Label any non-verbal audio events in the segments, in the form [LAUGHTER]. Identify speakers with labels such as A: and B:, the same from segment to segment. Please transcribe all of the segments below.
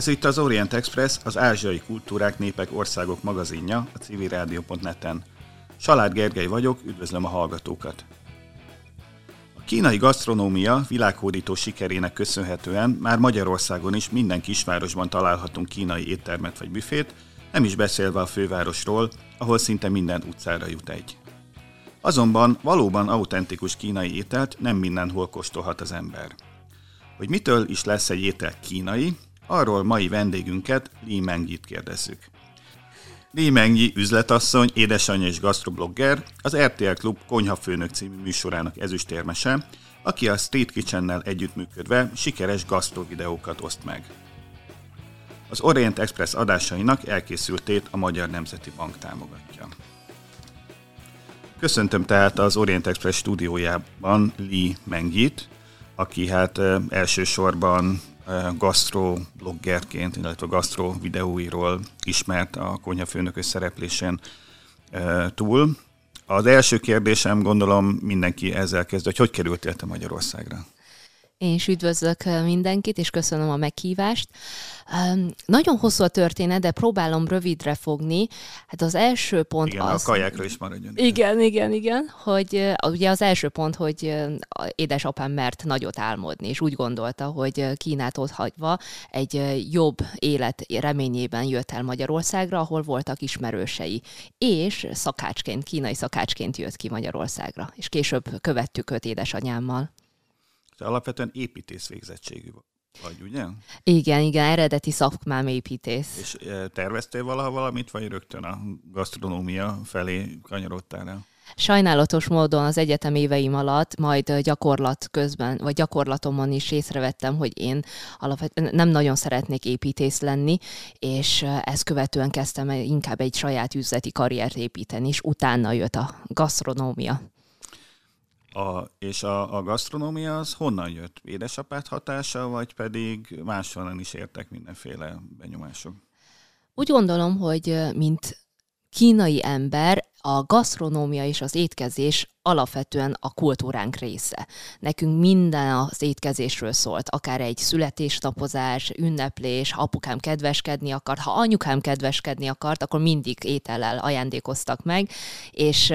A: Ez itt az Orient Express, az ázsiai kultúrák, népek, országok magazinja a civilrádió.net-en. Salád Gergely vagyok, üdvözlöm a hallgatókat! A kínai gasztronómia világhódító sikerének köszönhetően már Magyarországon is minden kisvárosban találhatunk kínai éttermet vagy büfét, nem is beszélve a fővárosról, ahol szinte minden utcára jut egy. Azonban valóban autentikus kínai ételt nem mindenhol kóstolhat az ember. Hogy mitől is lesz egy étel kínai, arról mai vendégünket, Li Mengit kérdezzük. Li Mengi üzletasszony, édesanyja és gastroblogger, az RTL Klub Konyhafőnök című műsorának ezüstérmese, aki a Street Kitchen-nel együttműködve sikeres gasztrovideókat oszt meg. Az Orient Express adásainak elkészültét a Magyar Nemzeti Bank támogatja. Köszöntöm tehát az Orient Express stúdiójában Lee Mengit, aki hát elsősorban gasztrobloggerként, illetve gasztro videóiról ismert a konyhafőnökös szereplésen túl. Az első kérdésem, gondolom mindenki ezzel kezd, hogy hogy kerültél te Magyarországra?
B: Én is üdvözlök mindenkit, és köszönöm a meghívást. Nagyon hosszú a történet, de próbálom rövidre fogni. Hát az első pont
A: igen,
B: az...
A: a kajákra is maradjon.
B: Igen, igen, igen, hogy ugye az első pont, hogy édesapám mert nagyot álmodni, és úgy gondolta, hogy Kínát ott hagyva egy jobb élet reményében jött el Magyarországra, ahol voltak ismerősei. És szakácsként, kínai szakácsként jött ki Magyarországra, és később követtük őt édesanyámmal.
A: Te alapvetően építész végzettségű vagy, ugye?
B: Igen, igen, eredeti szakmám építész.
A: És e, terveztél valaha valamit, vagy rögtön a gasztronómia felé kanyarodtál el?
B: Sajnálatos módon az egyetem éveim alatt, majd gyakorlat közben, vagy gyakorlatomon is észrevettem, hogy én alapvetően nem nagyon szeretnék építész lenni, és ezt követően kezdtem inkább egy saját üzleti karriert építeni, és utána jött a gasztronómia.
A: A, és a, a gasztronómia az honnan jött? Édesapád hatása, vagy pedig máshonnan is értek mindenféle benyomások?
B: Úgy gondolom, hogy mint kínai ember a gasztronómia és az étkezés alapvetően a kultúránk része. Nekünk minden az étkezésről szólt, akár egy születésnapozás, ünneplés, ha apukám kedveskedni akart, ha anyukám kedveskedni akart, akkor mindig étellel ajándékoztak meg, és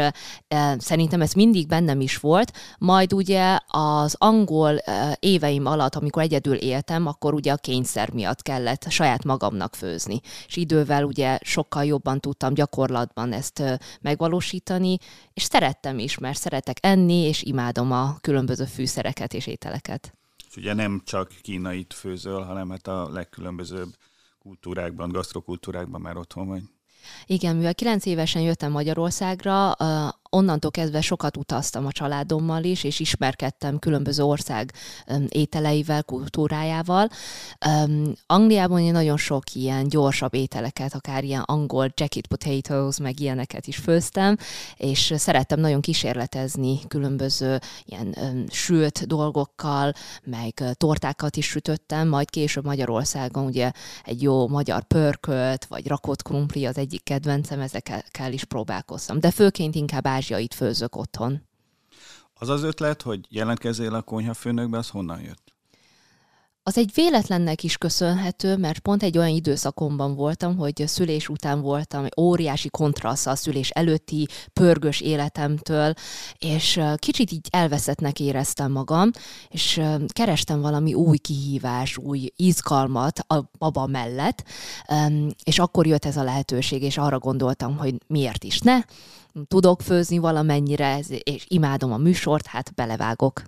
B: e, szerintem ez mindig bennem is volt. Majd ugye az angol e, éveim alatt, amikor egyedül éltem, akkor ugye a kényszer miatt kellett saját magamnak főzni. És idővel ugye sokkal jobban tudtam gyakorlatban ezt e, megvalósítani, és szerettem is, mert szeretek enni, és imádom a különböző fűszereket és ételeket.
A: És ugye nem csak kínait főzöl, hanem hát a legkülönbözőbb kultúrákban, gasztrokultúrákban már otthon vagy.
B: Igen, mivel kilenc évesen jöttem Magyarországra, onnantól kezdve sokat utaztam a családommal is, és ismerkedtem különböző ország ételeivel, kultúrájával. Angliában én nagyon sok ilyen gyorsabb ételeket, akár ilyen angol jacket potatoes, meg ilyeneket is főztem, és szerettem nagyon kísérletezni különböző ilyen sült dolgokkal, meg tortákat is sütöttem, majd később Magyarországon ugye egy jó magyar pörkölt, vagy rakott krumpli az egyik kedvencem, ezekkel is próbálkoztam. De főként inkább ázsiait főzök otthon.
A: Az az ötlet, hogy jelentkezzél a konyhafőnökbe, az honnan jött?
B: Az egy véletlennek is köszönhető, mert pont egy olyan időszakomban voltam, hogy szülés után voltam, óriási kontrassz a szülés előtti pörgős életemtől, és kicsit így elveszettnek éreztem magam, és kerestem valami új kihívás, új izgalmat a baba mellett, és akkor jött ez a lehetőség, és arra gondoltam, hogy miért is ne, tudok főzni valamennyire, és imádom a műsort, hát belevágok.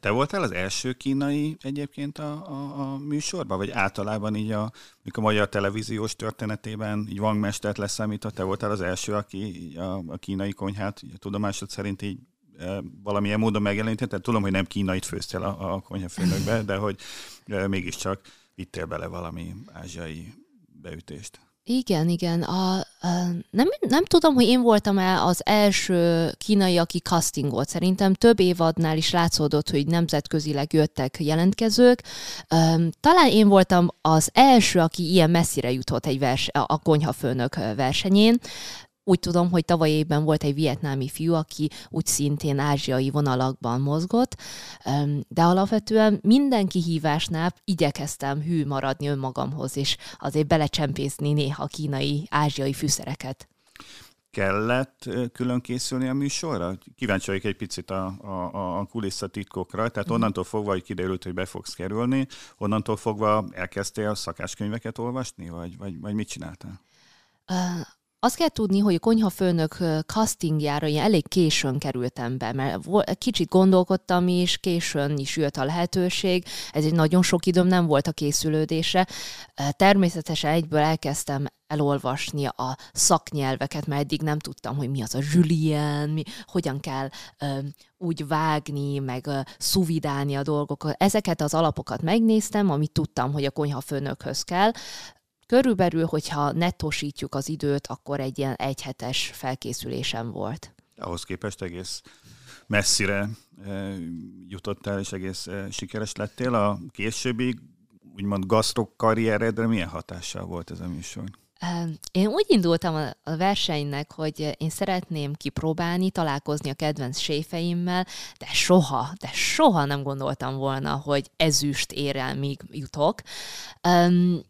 A: Te voltál az első kínai egyébként a, a, a műsorban, vagy általában így a, a magyar televíziós történetében így vangmestert leszámítva, te voltál az első, aki a, a kínai konyhát a tudomásod szerint így e, valamilyen módon megjelenítette? Tudom, hogy nem kínait főztél a, a konyhafőnökbe, de hogy e, mégiscsak vittél bele valami ázsiai beütést.
B: Igen, igen. A, a, nem, nem tudom, hogy én voltam-e az első kínai, aki castingolt. Szerintem több évadnál is látszódott, hogy nemzetközileg jöttek jelentkezők. Talán én voltam az első, aki ilyen messzire jutott egy vers, a konyhafőnök versenyén. Úgy tudom, hogy tavaly évben volt egy vietnámi fiú, aki úgy szintén ázsiai vonalakban mozgott, de alapvetően minden kihívásnál igyekeztem hű maradni önmagamhoz, és azért belecsempészni néha kínai, ázsiai fűszereket
A: kellett külön készülni a műsorra? Kíváncsi vagyok egy picit a, a, a kulisszatitkokra, tehát mm. onnantól fogva, hogy kiderült, hogy be fogsz kerülni, onnantól fogva elkezdtél a szakáskönyveket olvasni, vagy, vagy, vagy mit csináltál?
B: Azt kell tudni, hogy a konyhafőnök castingjára én elég későn kerültem be, mert kicsit gondolkodtam is, későn is jött a lehetőség, ez egy nagyon sok időm nem volt a készülődésre. Természetesen egyből elkezdtem elolvasni a szaknyelveket, mert eddig nem tudtam, hogy mi az a julien, mi, hogyan kell ö, úgy vágni, meg ö, szuvidálni a dolgokat. Ezeket az alapokat megnéztem, amit tudtam, hogy a konyhafőnökhöz kell. Körülbelül, hogyha nettosítjuk az időt, akkor egy ilyen egyhetes felkészülésem volt.
A: Ahhoz képest egész messzire e, jutottál, és egész e, sikeres lettél. A későbbi, úgymond gasztrok karrieredre milyen hatással volt ez a műsor?
B: Én úgy indultam a versenynek, hogy én szeretném kipróbálni, találkozni a kedvenc séfeimmel, de soha, de soha nem gondoltam volna, hogy ezüst érelmig jutok. Um,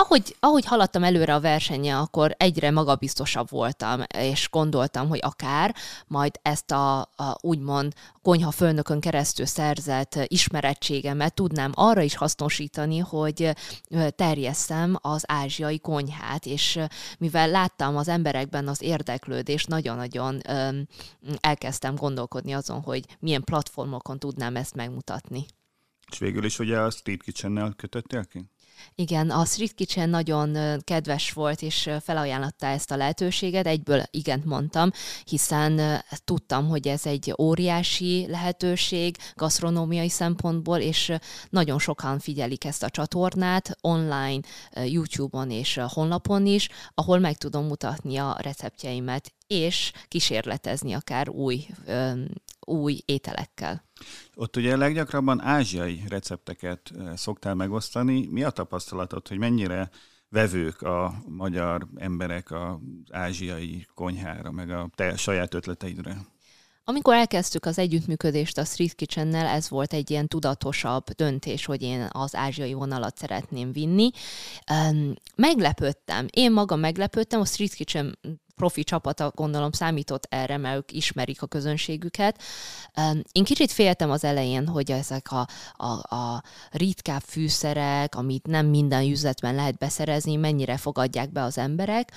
B: ahogy, ahogy haladtam előre a versenye, akkor egyre magabiztosabb voltam, és gondoltam, hogy akár majd ezt a, a úgymond konyha főnökön keresztül szerzett ismerettségemet tudnám arra is hasznosítani, hogy terjesszem az ázsiai konyhát, és mivel láttam az emberekben az érdeklődést, nagyon-nagyon elkezdtem gondolkodni azon, hogy milyen platformokon tudnám ezt megmutatni.
A: És végül is ugye a Street Kitchen-nel kötöttél ki?
B: Igen, a Street Kitchen nagyon kedves volt, és felajánlotta ezt a lehetőséget. Egyből igent mondtam, hiszen tudtam, hogy ez egy óriási lehetőség gasztronómiai szempontból, és nagyon sokan figyelik ezt a csatornát online, YouTube-on és honlapon is, ahol meg tudom mutatni a receptjeimet, és kísérletezni akár új, új ételekkel.
A: Ott ugye leggyakrabban ázsiai recepteket szoktál megosztani. Mi a tapasztalatod, hogy mennyire vevők a magyar emberek az ázsiai konyhára, meg a te saját ötleteidre?
B: Amikor elkezdtük az együttműködést a Street Kitchen-nel, ez volt egy ilyen tudatosabb döntés, hogy én az ázsiai vonalat szeretném vinni. meglepődtem, én magam meglepődtem, a Street Kitchen profi csapata gondolom számított erre, mert ők ismerik a közönségüket. Én kicsit féltem az elején, hogy ezek a, a, a ritkább fűszerek, amit nem minden üzletben lehet beszerezni, mennyire fogadják be az emberek,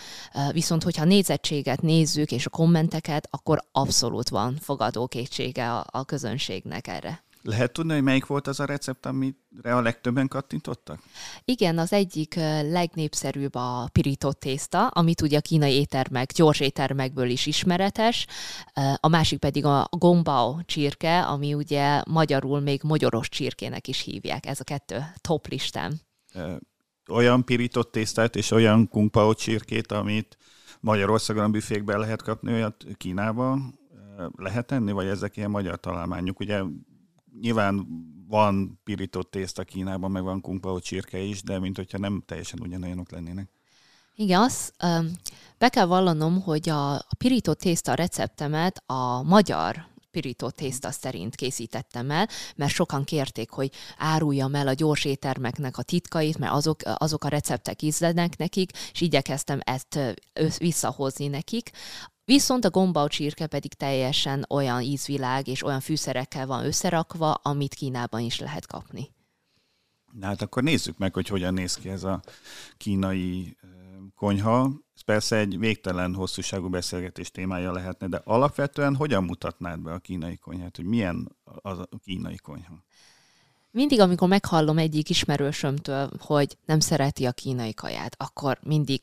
B: viszont hogyha nézettséget nézzük és a kommenteket, akkor abszolút van fogadókétsége a, a közönségnek erre.
A: Lehet tudni, hogy melyik volt az a recept, amire a legtöbben kattintottak?
B: Igen, az egyik legnépszerűbb a pirított tészta, amit ugye a kínai éttermek, gyors éttermekből is ismeretes, a másik pedig a gombao csirke, ami ugye magyarul még magyaros csirkének is hívják. Ez a kettő top listám.
A: Olyan pirított tésztát és olyan kungpao csirkét, amit Magyarországon a büfékben lehet kapni, olyat Kínában lehet enni, vagy ezek ilyen magyar találmányok? Ugye nyilván van pirított tészta Kínában, meg van kung pao csirke is, de mint hogyha nem teljesen ugyanolyanok lennének.
B: Igen, az, be kell vallanom, hogy a pirított tészta receptemet a magyar pirító tészta szerint készítettem el, mert sokan kérték, hogy áruljam el a gyors éttermeknek a titkait, mert azok, azok a receptek ízlenek nekik, és igyekeztem ezt visszahozni nekik. Viszont a gombau csirke pedig teljesen olyan ízvilág és olyan fűszerekkel van összerakva, amit Kínában is lehet kapni.
A: Na hát akkor nézzük meg, hogy hogyan néz ki ez a kínai konyha. Ez persze egy végtelen hosszúságú beszélgetés témája lehetne, de alapvetően hogyan mutatnád be a kínai konyhát, hogy milyen az a kínai konyha?
B: Mindig, amikor meghallom egyik ismerősömtől, hogy nem szereti a kínai kaját, akkor mindig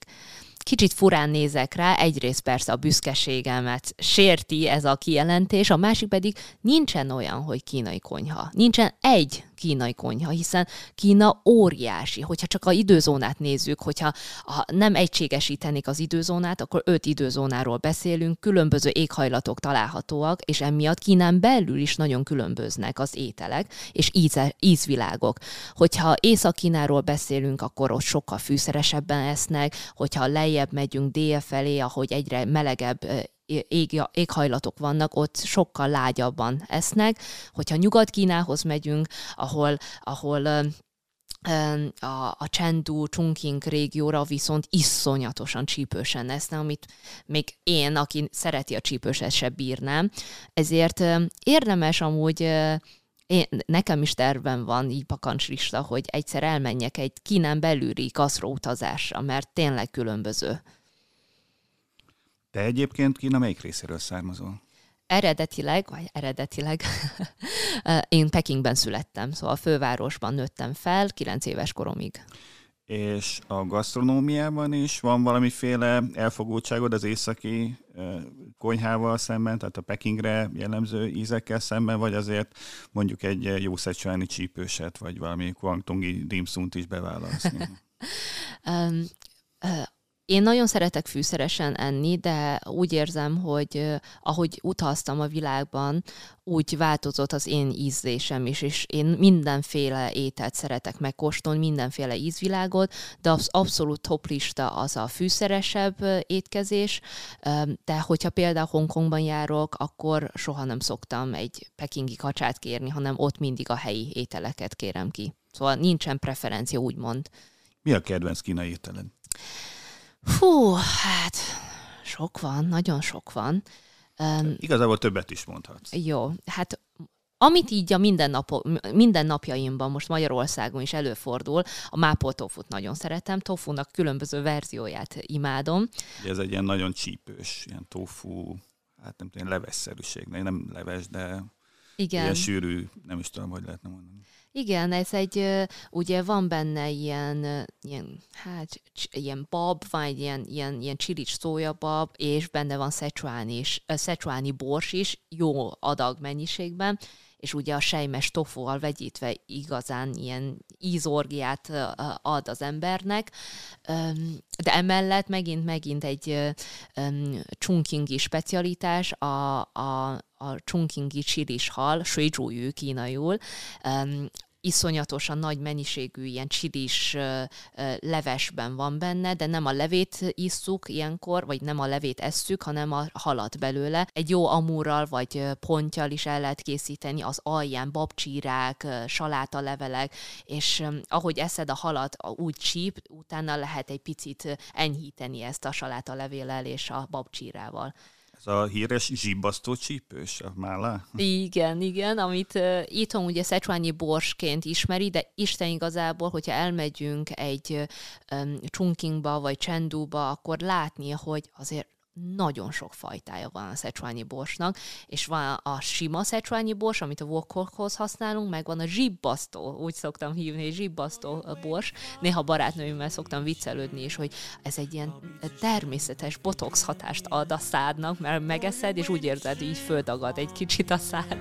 B: kicsit furán nézek rá, egyrészt persze a büszkeségemet sérti ez a kijelentés, a másik pedig nincsen olyan, hogy kínai konyha. Nincsen egy kínai konyha, hiszen Kína óriási. Hogyha csak a időzónát nézzük, hogyha a, nem egységesítenék az időzónát, akkor öt időzónáról beszélünk, különböző éghajlatok találhatóak, és emiatt Kínán belül is nagyon különböznek az ételek és íze, ízvilágok. Hogyha Észak-Kínáról beszélünk, akkor ott sokkal fűszeresebben esznek, hogyha lej lejjebb megyünk dél felé, ahogy egyre melegebb ég, éghajlatok vannak, ott sokkal lágyabban esznek. Hogyha Nyugat-Kínához megyünk, ahol, ahol a, a Chengdu, Chongqing régióra viszont iszonyatosan csípősen eszne, amit még én, aki szereti a csípőset, se bírnám. Ezért érdemes amúgy én, nekem is tervben van így pakancslista, hogy egyszer elmenjek egy Kínán belüli utazásra, mert tényleg különböző.
A: Te egyébként Kína melyik részéről származol?
B: Eredetileg, vagy eredetileg, [LAUGHS] én Pekingben születtem, szóval a fővárosban nőttem fel, 9 éves koromig.
A: És a gasztronómiában is van valamiféle elfogultságod az északi konyhával szemben, tehát a Pekingre jellemző ízekkel szemben, vagy azért mondjuk egy jó szecsuáni csípőset, vagy valami guangtongi dimszunt is beválasztni? [LAUGHS] um,
B: uh, én nagyon szeretek fűszeresen enni, de úgy érzem, hogy ahogy utaztam a világban, úgy változott az én ízlésem is, és én mindenféle ételt szeretek megkóstolni, mindenféle ízvilágot, de az abszolút toplista az a fűszeresebb étkezés, de hogyha például Hongkongban járok, akkor soha nem szoktam egy pekingi kacsát kérni, hanem ott mindig a helyi ételeket kérem ki. Szóval nincsen preferencia, úgymond.
A: Mi a kedvenc kínai ételed?
B: Fú, hát sok van, nagyon sok van.
A: Um, Igazából többet is mondhatsz.
B: Jó, hát amit így a minden, napo, minden napjaimban most Magyarországon is előfordul, a mápol tofut nagyon szeretem, tofunak különböző verzióját imádom.
A: Ez egy ilyen nagyon csípős, ilyen tofu, hát nem tudom, levesszerűség, nem leves, de Igen. ilyen sűrű, nem is tudom, hogy lehetne mondani.
B: Igen, ez egy, ugye van benne ilyen, ilyen hát, ilyen bab, van egy ilyen, ilyen, ilyen csilics szójabab, és benne van szecsuáni, is, szecsuáni bors is, jó adag mennyiségben, és ugye a sejmes tofuval vegyítve igazán ilyen ízorgiát ad az embernek, de emellett megint megint egy chungkingi specialitás, a, a, a chungkingi csilis hal, shuizhújú kínaiul, iszonyatosan nagy mennyiségű ilyen csilis levesben van benne, de nem a levét isszuk ilyenkor, vagy nem a levét esszük, hanem a halat belőle. Egy jó amúrral vagy pontjal is el lehet készíteni, az alján babcsírák, levelek, és ahogy eszed a halat, úgy csíp, utána lehet egy picit enyhíteni ezt a salátalevéllel és a babcsírával.
A: Ez a híres zsibbasztó csípős, a mála?
B: Igen, igen, amit uh, itthon ugye szecsványi borsként ismeri, de Isten igazából, hogyha elmegyünk egy um, Chungkingba vagy Chengduba, akkor látni, hogy azért nagyon sok fajtája van a szecsuányi borsnak, és van a sima szecsuányi bors, amit a wokhoz használunk, meg van a zsibbasztó, úgy szoktam hívni, zsibbasztó bors. Néha barátnőimmel szoktam viccelődni is, hogy ez egy ilyen természetes botox hatást ad a szádnak, mert megeszed, és úgy érzed, így földagad egy kicsit a szád.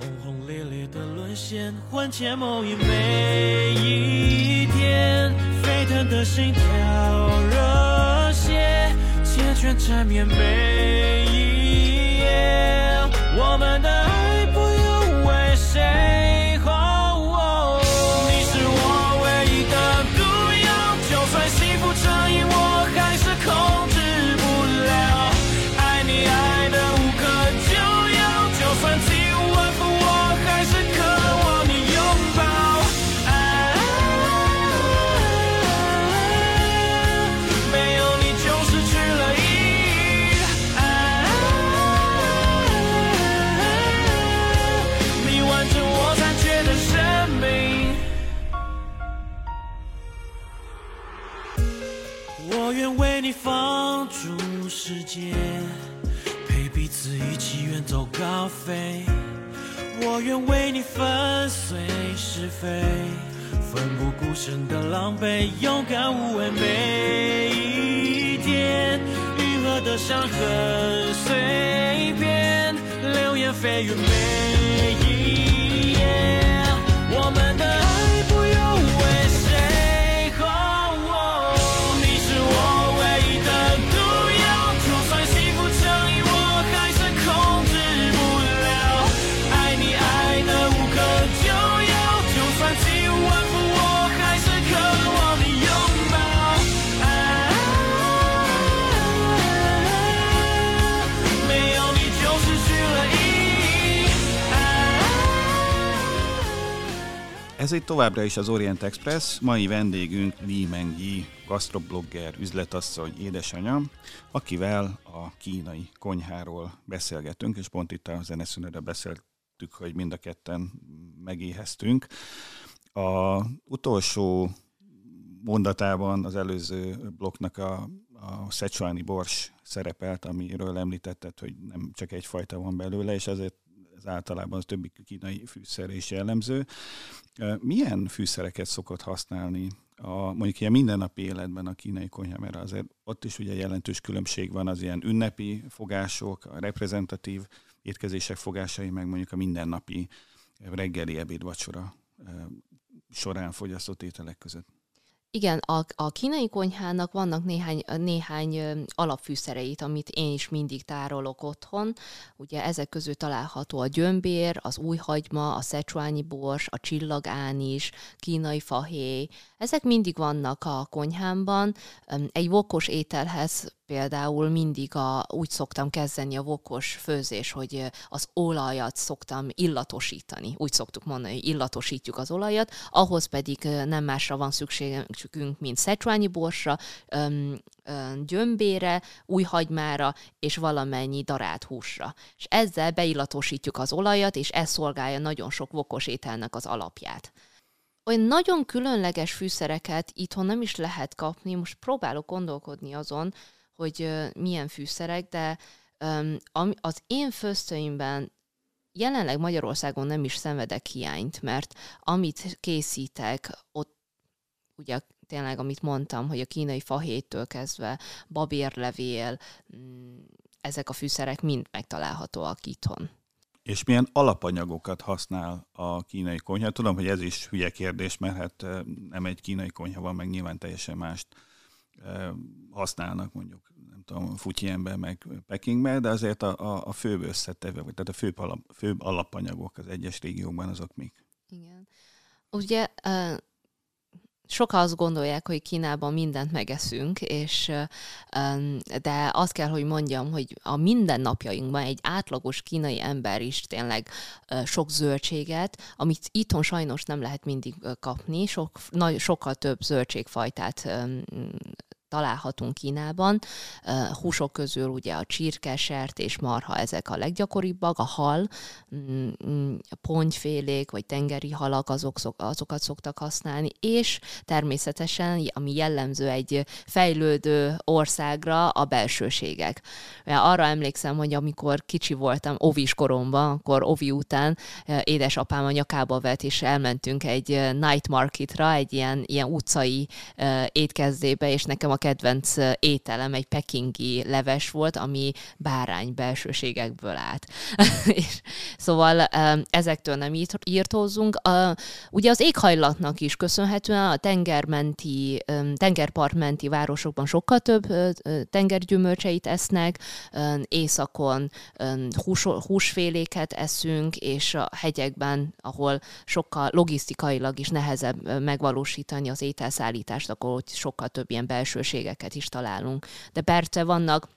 B: 轰轰烈烈的沦陷，换前某一每一天，沸腾的心跳热血。 铁拳缠绵每一夜，我们的高飞，我愿为你粉碎是非，奋不顾身的狼狈，勇敢无畏每一天，愈合的伤痕随便，流言蜚语每
A: Ez itt továbbra is az Orient Express, mai vendégünk Li Mengyi, gastroblogger, üzletasszony, édesanyja, akivel a kínai konyháról beszélgetünk, és pont itt a zeneszünetben beszéltük, hogy mind a ketten megéheztünk. A utolsó mondatában az előző blokknak a, a szecsuáni bors szerepelt, amiről említetted, hogy nem csak egyfajta van belőle, és ezért ez általában az többi kínai fűszer is jellemző. Milyen fűszereket szokott használni a, mondjuk ilyen mindennapi életben a kínai konyha, mert azért ott is ugye jelentős különbség van az ilyen ünnepi fogások, a reprezentatív étkezések fogásai, meg mondjuk a mindennapi reggeli ebéd vacsora során fogyasztott ételek között.
B: Igen, a, a kínai konyhának vannak néhány, néhány alapfűszereit, amit én is mindig tárolok otthon. Ugye ezek közül található a gyömbér, az újhagyma, a szecsuányi bors, a csillagánis, kínai fahéj. Ezek mindig vannak a konyhámban. Egy vokos ételhez például mindig a, úgy szoktam kezdeni a vokos főzés, hogy az olajat szoktam illatosítani. Úgy szoktuk mondani, hogy illatosítjuk az olajat, ahhoz pedig nem másra van szükségünk, mint szecsuányi borsra, gyömbére, újhagymára és valamennyi darált húsra. És ezzel beillatosítjuk az olajat, és ez szolgálja nagyon sok vokos ételnek az alapját olyan nagyon különleges fűszereket itthon nem is lehet kapni, most próbálok gondolkodni azon, hogy milyen fűszerek, de az én főztőimben jelenleg Magyarországon nem is szenvedek hiányt, mert amit készítek, ott ugye tényleg, amit mondtam, hogy a kínai fahéttől kezdve babérlevél, mm, ezek a fűszerek mind megtalálhatóak itthon.
A: És milyen alapanyagokat használ a kínai konyha? Tudom, hogy ez is hülye kérdés, mert hát nem egy kínai konyha van, meg nyilván teljesen mást használnak mondjuk, nem tudom, Futyienben, meg Pekingben, de azért a, a, a főbb összetevő, tehát a főbb, alap, főbb alapanyagok az egyes régiókban azok mik?
B: Igen. Ugye sokan azt gondolják, hogy Kínában mindent megeszünk, és de azt kell, hogy mondjam, hogy a mindennapjainkban egy átlagos kínai ember is tényleg sok zöldséget, amit itthon sajnos nem lehet mindig kapni, sok, nagy, sokkal több zöldségfajtát találhatunk Kínában. Húsok közül ugye a csirke, sert és marha, ezek a leggyakoribbak, a hal, mm, mm, pontyfélék vagy tengeri halak, azok, azokat szoktak használni, és természetesen, ami jellemző egy fejlődő országra, a belsőségek. Mert arra emlékszem, hogy amikor kicsi voltam, ovis koromban, akkor ovi után édesapám a nyakába vett, és elmentünk egy night marketra, egy ilyen, ilyen utcai étkezdébe, és nekem a kedvenc ételem egy pekingi leves volt, ami bárány belsőségekből állt. [LAUGHS] szóval ezektől nem írtózunk. Ugye az éghajlatnak is köszönhetően a tengermenti, tengerpartmenti városokban sokkal több tengergyümölcseit esznek, északon hús, húsféléket eszünk, és a hegyekben, ahol sokkal logisztikailag is nehezebb megvalósítani az ételszállítást, akkor ott sokkal több ilyen belsőség kisebbségeket is találunk. De persze vannak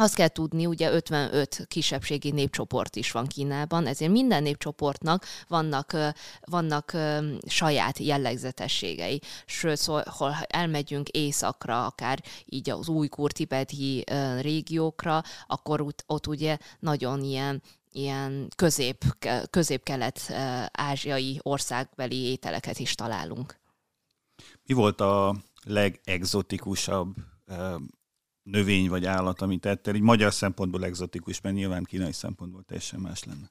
B: azt kell tudni, ugye 55 kisebbségi népcsoport is van Kínában, ezért minden népcsoportnak vannak, vannak saját jellegzetességei. Sőt, ha elmegyünk északra, akár így az újkur tibeti régiókra, akkor ott, ott ugye nagyon ilyen ilyen közép, közép-kelet-ázsiai országbeli ételeket is találunk.
A: Mi volt a legexotikusabb növény vagy állat, amit ettél? Így magyar szempontból exotikus, mert nyilván kínai szempontból teljesen más lenne.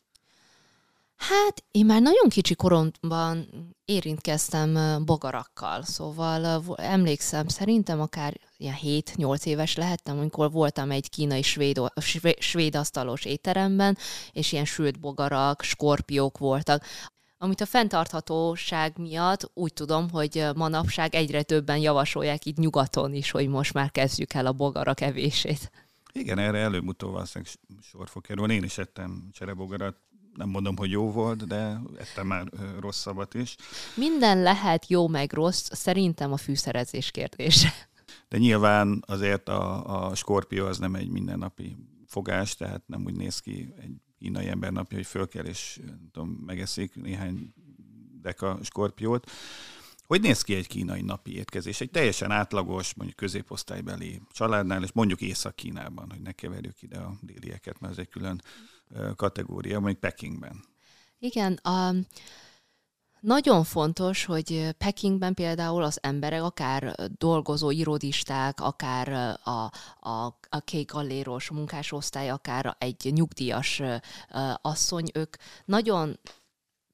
B: Hát én már nagyon kicsi koromban érintkeztem bogarakkal, szóval emlékszem, szerintem akár ilyen 7-8 éves lehettem, amikor voltam egy kínai svéd, svéd asztalos étteremben, és ilyen sült bogarak, skorpiók voltak amit a fenntarthatóság miatt úgy tudom, hogy manapság egyre többen javasolják itt nyugaton is, hogy most már kezdjük el a bogarak evését.
A: Igen, erre előbb-utóbb valószínűleg sor fog kerülni. Én is ettem cserebogarat, nem mondom, hogy jó volt, de ettem már rosszabbat is.
B: Minden lehet jó meg rossz, szerintem a fűszerezés kérdése.
A: De nyilván azért a, a skorpió az nem egy mindennapi fogás, tehát nem úgy néz ki egy kínai ember napja, hogy föl kell és tudom, megeszik néhány deka skorpiót. Hogy néz ki egy kínai napi étkezés? Egy teljesen átlagos, mondjuk középosztálybeli családnál, és mondjuk Észak-Kínában, hogy ne keverjük ide a délieket, mert ez egy külön kategória, mondjuk Pekingben.
B: Igen, a, nagyon fontos, hogy Pekingben például az emberek, akár dolgozó irodisták, akár a, a, a kék galléros munkásosztály, akár egy nyugdíjas asszony, ők nagyon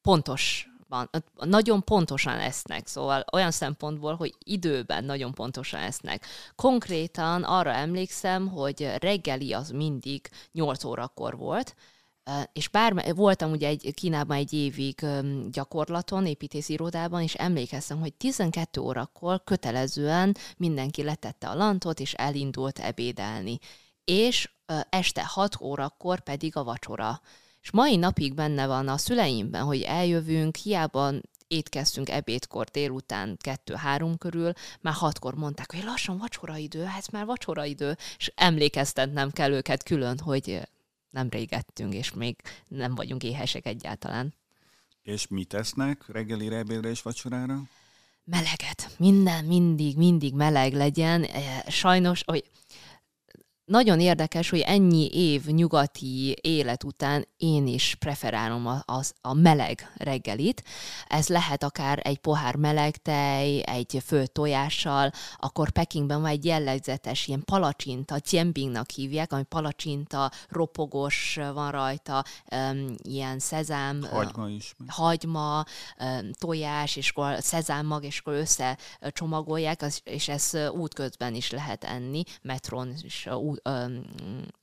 B: pontos van, nagyon pontosan esznek, szóval olyan szempontból, hogy időben nagyon pontosan esznek. Konkrétan arra emlékszem, hogy reggeli az mindig 8 órakor volt, és bár voltam ugye egy, Kínában egy évig gyakorlaton, építési irodában, és emlékeztem, hogy 12 órakor kötelezően mindenki letette a lantot, és elindult ebédelni. És este 6 órakor pedig a vacsora. És mai napig benne van a szüleimben, hogy eljövünk, hiába étkeztünk ebédkor délután kettő-három körül, már hatkor mondták, hogy lassan vacsoraidő, ez már vacsoraidő, és emlékeztetnem kell őket külön, hogy nem régettünk, és még nem vagyunk éhesek egyáltalán.
A: És mit tesznek reggelire, ebédre és vacsorára?
B: Meleget. Minden, mindig, mindig meleg legyen. Eh, sajnos, hogy nagyon érdekes, hogy ennyi év nyugati élet után én is preferálom a, a, a meleg reggelit. Ez lehet akár egy pohár meleg tej, egy föld tojással, akkor Pekingben van egy jellegzetes ilyen palacsinta, tiembingnak hívják, ami palacsinta, ropogos van rajta, um, ilyen szezám,
A: hagyma is.
B: Hagyma, um, tojás, és akkor szezámmag, és akkor összecsomagolják, és ez útközben is lehet enni, metron is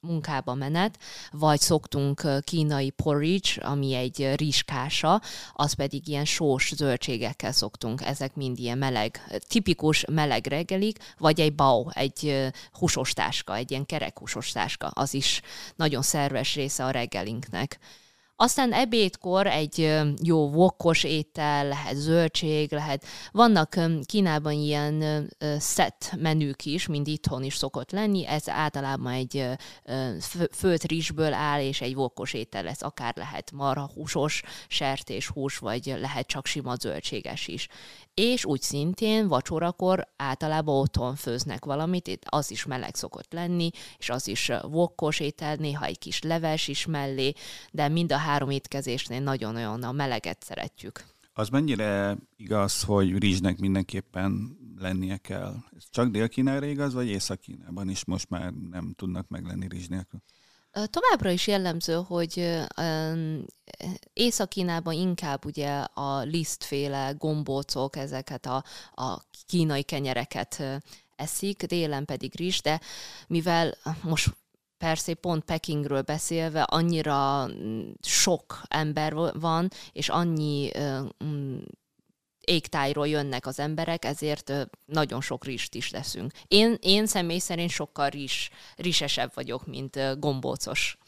B: munkába menet, vagy szoktunk kínai porridge, ami egy rizskása, az pedig ilyen sós zöldségekkel szoktunk, ezek mind ilyen meleg, tipikus meleg reggelik, vagy egy bao, egy húsos táska, egy ilyen kerek húsos táska, az is nagyon szerves része a reggelinknek. Aztán ebédkor egy jó vokkos étel, lehet zöldség, lehet. Vannak Kínában ilyen set menük is, mint itthon is szokott lenni. Ez általában egy főt rizsből áll, és egy vokkos étel lesz. Akár lehet marha húsos, sertés hús, vagy lehet csak sima zöldséges is és úgy szintén vacsorakor általában otthon főznek valamit, itt az is meleg szokott lenni, és az is vokkos étel, néha egy kis leves is mellé, de mind a három étkezésnél nagyon-nagyon a meleget szeretjük.
A: Az mennyire igaz, hogy rizsnek mindenképpen lennie kell? Ez csak Dél-Kínára igaz, vagy Észak-Kínában is most már nem tudnak meglenni rizs nélkül?
B: Továbbra is jellemző, hogy Észak-Kínában inkább ugye a lisztféle gombócok, ezeket a, a kínai kenyereket eszik, délen pedig rizs, de mivel most persze pont Pekingről beszélve annyira mm, sok ember van, és annyi mm, égtájról jönnek az emberek, ezért nagyon sok rizst is leszünk. Én, én személy szerint sokkal rizs, rizsesebb vagyok, mint gombócos.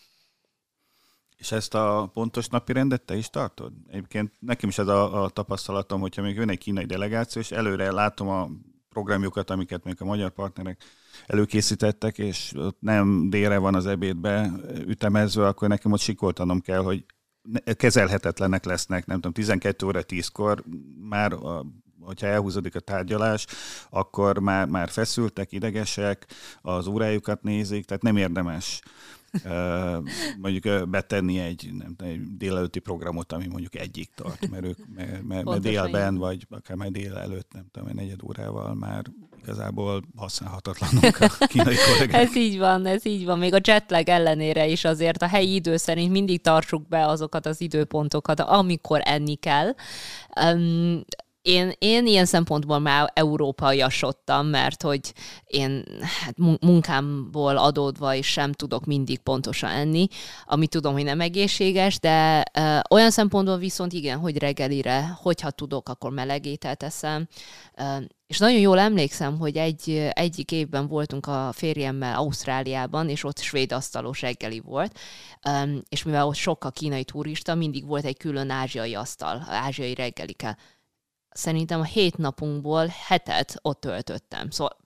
A: És ezt a pontos napi rendet te is tartod? Egyébként nekem is ez a, a tapasztalatom, hogyha még jön egy kínai delegáció, és előre látom a programjukat, amiket még a magyar partnerek előkészítettek, és ott nem délre van az ebédbe ütemezve, akkor nekem ott sikoltanom kell, hogy kezelhetetlenek lesznek, nem tudom, 12 óra 10-kor már a hogyha elhúzódik a tárgyalás, akkor már, már feszültek, idegesek, az órájukat nézik, tehát nem érdemes mondjuk betenni egy, nem, egy délelőtti programot, ami mondjuk egyik tart, mert ők mert, mert, mert délben, vagy akár már dél előtt, nem tudom, egy negyed órával már igazából használhatatlanok a kínai kollégák. [LAUGHS]
B: ez így van, ez így van. Még a jetlag ellenére is azért a helyi idő szerint mindig tartsuk be azokat az időpontokat, amikor enni kell. Um, én, én ilyen szempontból már európaiasodtam, mert hogy én hát munkámból adódva is sem tudok mindig pontosan enni, ami tudom, hogy nem egészséges, de ö, olyan szempontból viszont igen, hogy reggelire, hogyha tudok, akkor melegételt eszem. Ö, és nagyon jól emlékszem, hogy egy, egyik évben voltunk a férjemmel Ausztráliában, és ott svéd asztalos reggeli volt, és mivel ott sok a kínai turista, mindig volt egy külön ázsiai asztal, ázsiai reggelikkel szerintem a hét napunkból hetet ott töltöttem. Szóval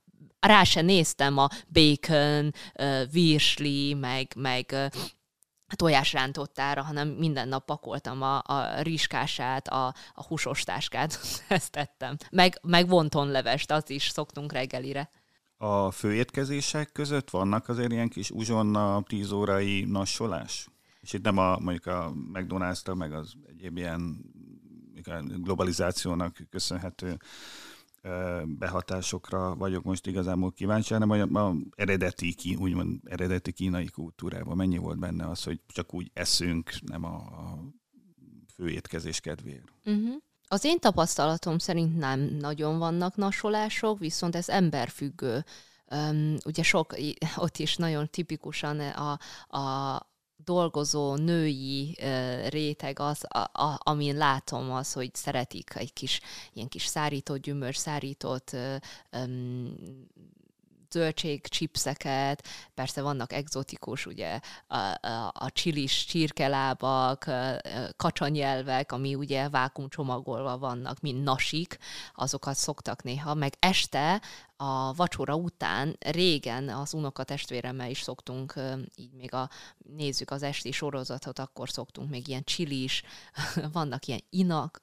B: rá se néztem a bacon, uh, virsli, meg, meg tojásrántottára, hanem minden nap pakoltam a, a rizskását, a, a húsos táskát, [LAUGHS] ezt tettem. Meg, meg vontonlevest, azt is szoktunk reggelire.
A: A főétkezések között vannak azért ilyen kis uzsonna, tíz órai nassolás? És itt nem a, mondjuk a McDonald's-ra, meg az egyéb ilyen globalizációnak köszönhető behatásokra vagyok most igazából kíváncsi, hanem a, a eredeti, úgymond eredeti kínai kultúrában mennyi volt benne az, hogy csak úgy eszünk, nem a, a főétkezés kedvéért.
B: Uh-huh. Az én tapasztalatom szerint nem nagyon vannak nasolások, viszont ez emberfüggő. Um, ugye sok, ott is nagyon tipikusan a, a dolgozó női réteg az, a, a, amin látom az, hogy szeretik egy kis ilyen kis szárított gyümölcs, szárított um, zöldség chipseket, persze vannak egzotikus, ugye a, a, a csilis csirkelábak, kacsanyelvek, ami ugye vákumcsomagolva vannak, mint nasik, azokat szoktak néha, meg este a vacsora után régen az unoka testvéremmel is szoktunk, így még a, nézzük az esti sorozatot, akkor szoktunk még ilyen csilis, [LAUGHS] vannak ilyen inak,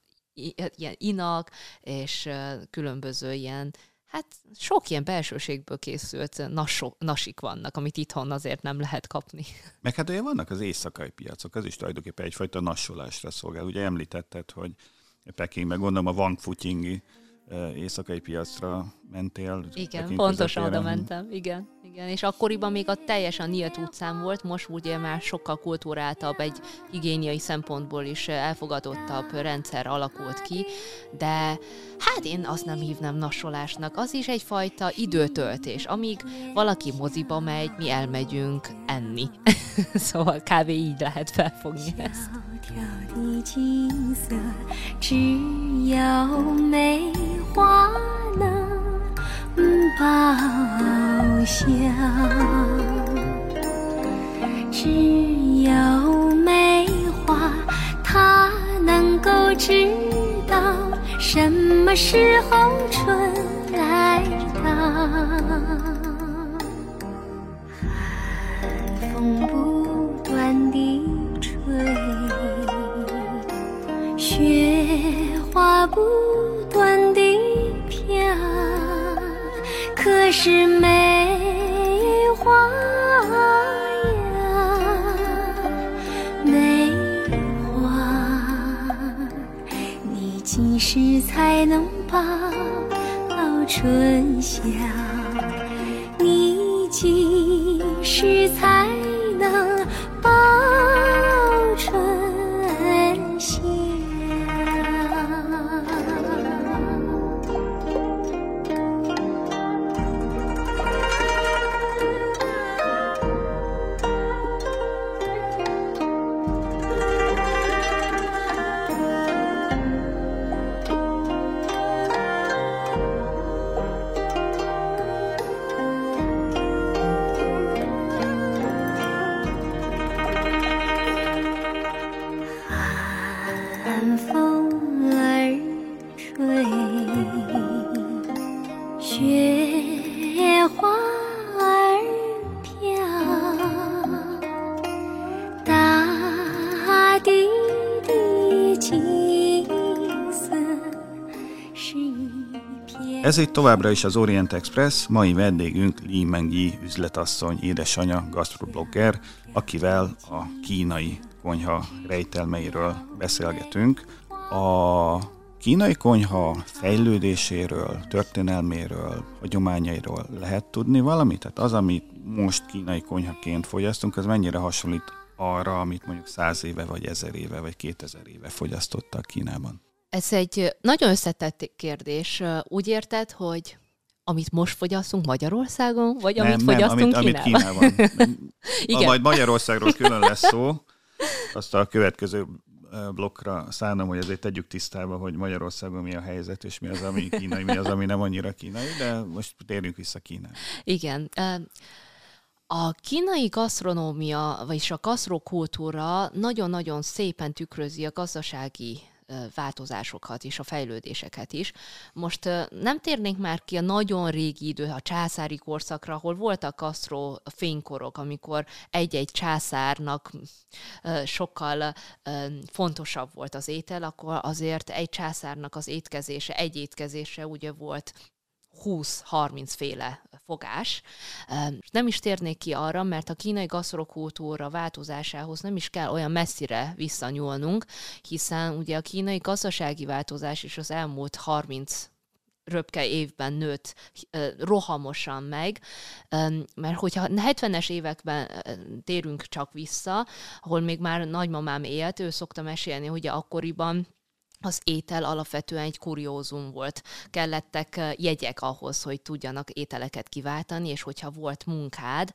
B: ilyen inak, és különböző ilyen Hát sok ilyen belsőségből készült nasok, nasik vannak, amit itthon azért nem lehet kapni. [LAUGHS]
A: Meg hát ugye vannak az éjszakai piacok, az is tulajdonképpen egyfajta nassolásra szolgál. Ugye említetted, hogy Pekingben gondolom a Wang Futingi éjszakai piacra mentél.
B: Igen, pontosan oda mentem, igen, igen. És akkoriban még a teljesen nyílt utcán volt, most ugye már sokkal kultúráltabb, egy higiéniai szempontból is elfogadottabb rendszer alakult ki, de hát én azt nem hívnám nasolásnak, az is egyfajta időtöltés. Amíg valaki moziba megy, mi elmegyünk enni. [LAUGHS] szóval kávé így lehet felfogni ezt. 花能报效，只有梅花，它能够知道什么时候春来到。寒风不断地吹，雪花不断是梅花呀，梅花，你几时才能报春晓？你几时才能报
A: ？Ez itt továbbra is az Orient Express, mai vendégünk Li Mengyi üzletasszony, édesanyja, gastroblogger, akivel a kínai konyha rejtelmeiről beszélgetünk. A kínai konyha fejlődéséről, történelméről, hagyományairól lehet tudni valamit? Tehát az, amit most kínai konyhaként fogyasztunk, az mennyire hasonlít arra, amit mondjuk száz éve, vagy ezer éve, vagy kétezer éve fogyasztottak Kínában?
B: Ez egy nagyon összetett kérdés. Úgy érted, hogy amit most fogyasztunk Magyarországon, vagy nem, amit nem, fogyasztunk amit, Kínában? Amit Kínában. [LAUGHS]
A: Igen. Majd Magyarországról külön lesz szó, azt a következő blokkra szánom, hogy ezért tegyük tisztába, hogy Magyarországon mi a helyzet, és mi az, ami kínai, mi az, ami nem annyira kínai, de most térjünk vissza Kínába.
B: Igen. A kínai gasztronómia, vagyis a gasztrokultúra nagyon-nagyon szépen tükrözi a gazdasági változásokat és a fejlődéseket is. Most nem térnénk már ki a nagyon régi idő, a császári korszakra, ahol voltak Castro fénykorok, amikor egy-egy császárnak sokkal fontosabb volt az étel, akkor azért egy császárnak az étkezése, egy étkezése ugye volt 20-30 féle fogás. Nem is térnék ki arra, mert a kínai gasztrokultúra változásához nem is kell olyan messzire visszanyúlnunk, hiszen ugye a kínai gazdasági változás is az elmúlt 30 röpke évben nőtt rohamosan meg, mert hogyha 70-es években térünk csak vissza, ahol még már nagymamám élt, ő szokta mesélni, hogy akkoriban az étel alapvetően egy kuriózum volt. Kellettek jegyek ahhoz, hogy tudjanak ételeket kiváltani, és hogyha volt munkád,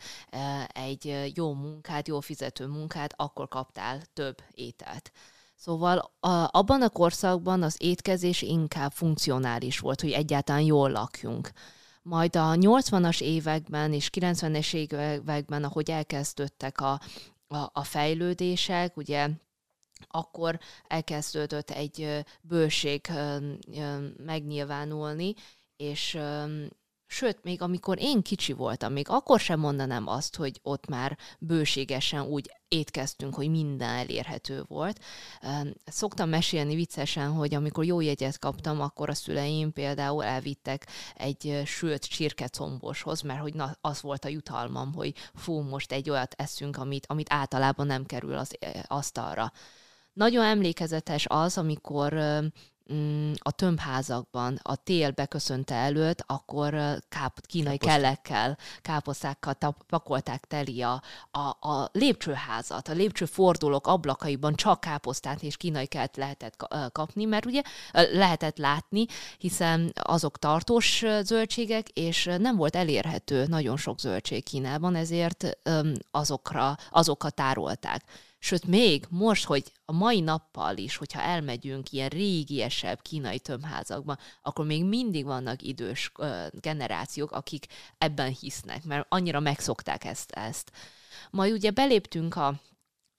B: egy jó munkád, jó fizető munkád, akkor kaptál több ételt. Szóval a, abban a korszakban az étkezés inkább funkcionális volt, hogy egyáltalán jól lakjunk. Majd a 80-as években és 90-es években, ahogy elkezdődtek a, a, a fejlődések, ugye akkor elkezdődött egy bőség megnyilvánulni, és Sőt, még amikor én kicsi voltam, még akkor sem mondanám azt, hogy ott már bőségesen úgy étkeztünk, hogy minden elérhető volt. Szoktam mesélni viccesen, hogy amikor jó jegyet kaptam, akkor a szüleim például elvittek egy sült csirkecomboshoz, mert hogy na, az volt a jutalmam, hogy fú, most egy olyat eszünk, amit, amit általában nem kerül az asztalra. Nagyon emlékezetes az, amikor mm, a tömbházakban a tél beköszönte előtt, akkor káp, kínai Káposzta. kellekkel, káposztákkal pakolták teli a, a, a lépcsőházat. A lépcsőfordulók ablakaiban csak káposztát és kínai kelt lehetett kapni, mert ugye lehetett látni, hiszen azok tartós zöldségek, és nem volt elérhető nagyon sok zöldség Kínában, ezért azokra, azokat tárolták. Sőt, még most, hogy a mai nappal is, hogyha elmegyünk ilyen régiesebb kínai tömbházakba, akkor még mindig vannak idős generációk, akik ebben hisznek, mert annyira megszokták ezt. ezt. Majd ugye beléptünk a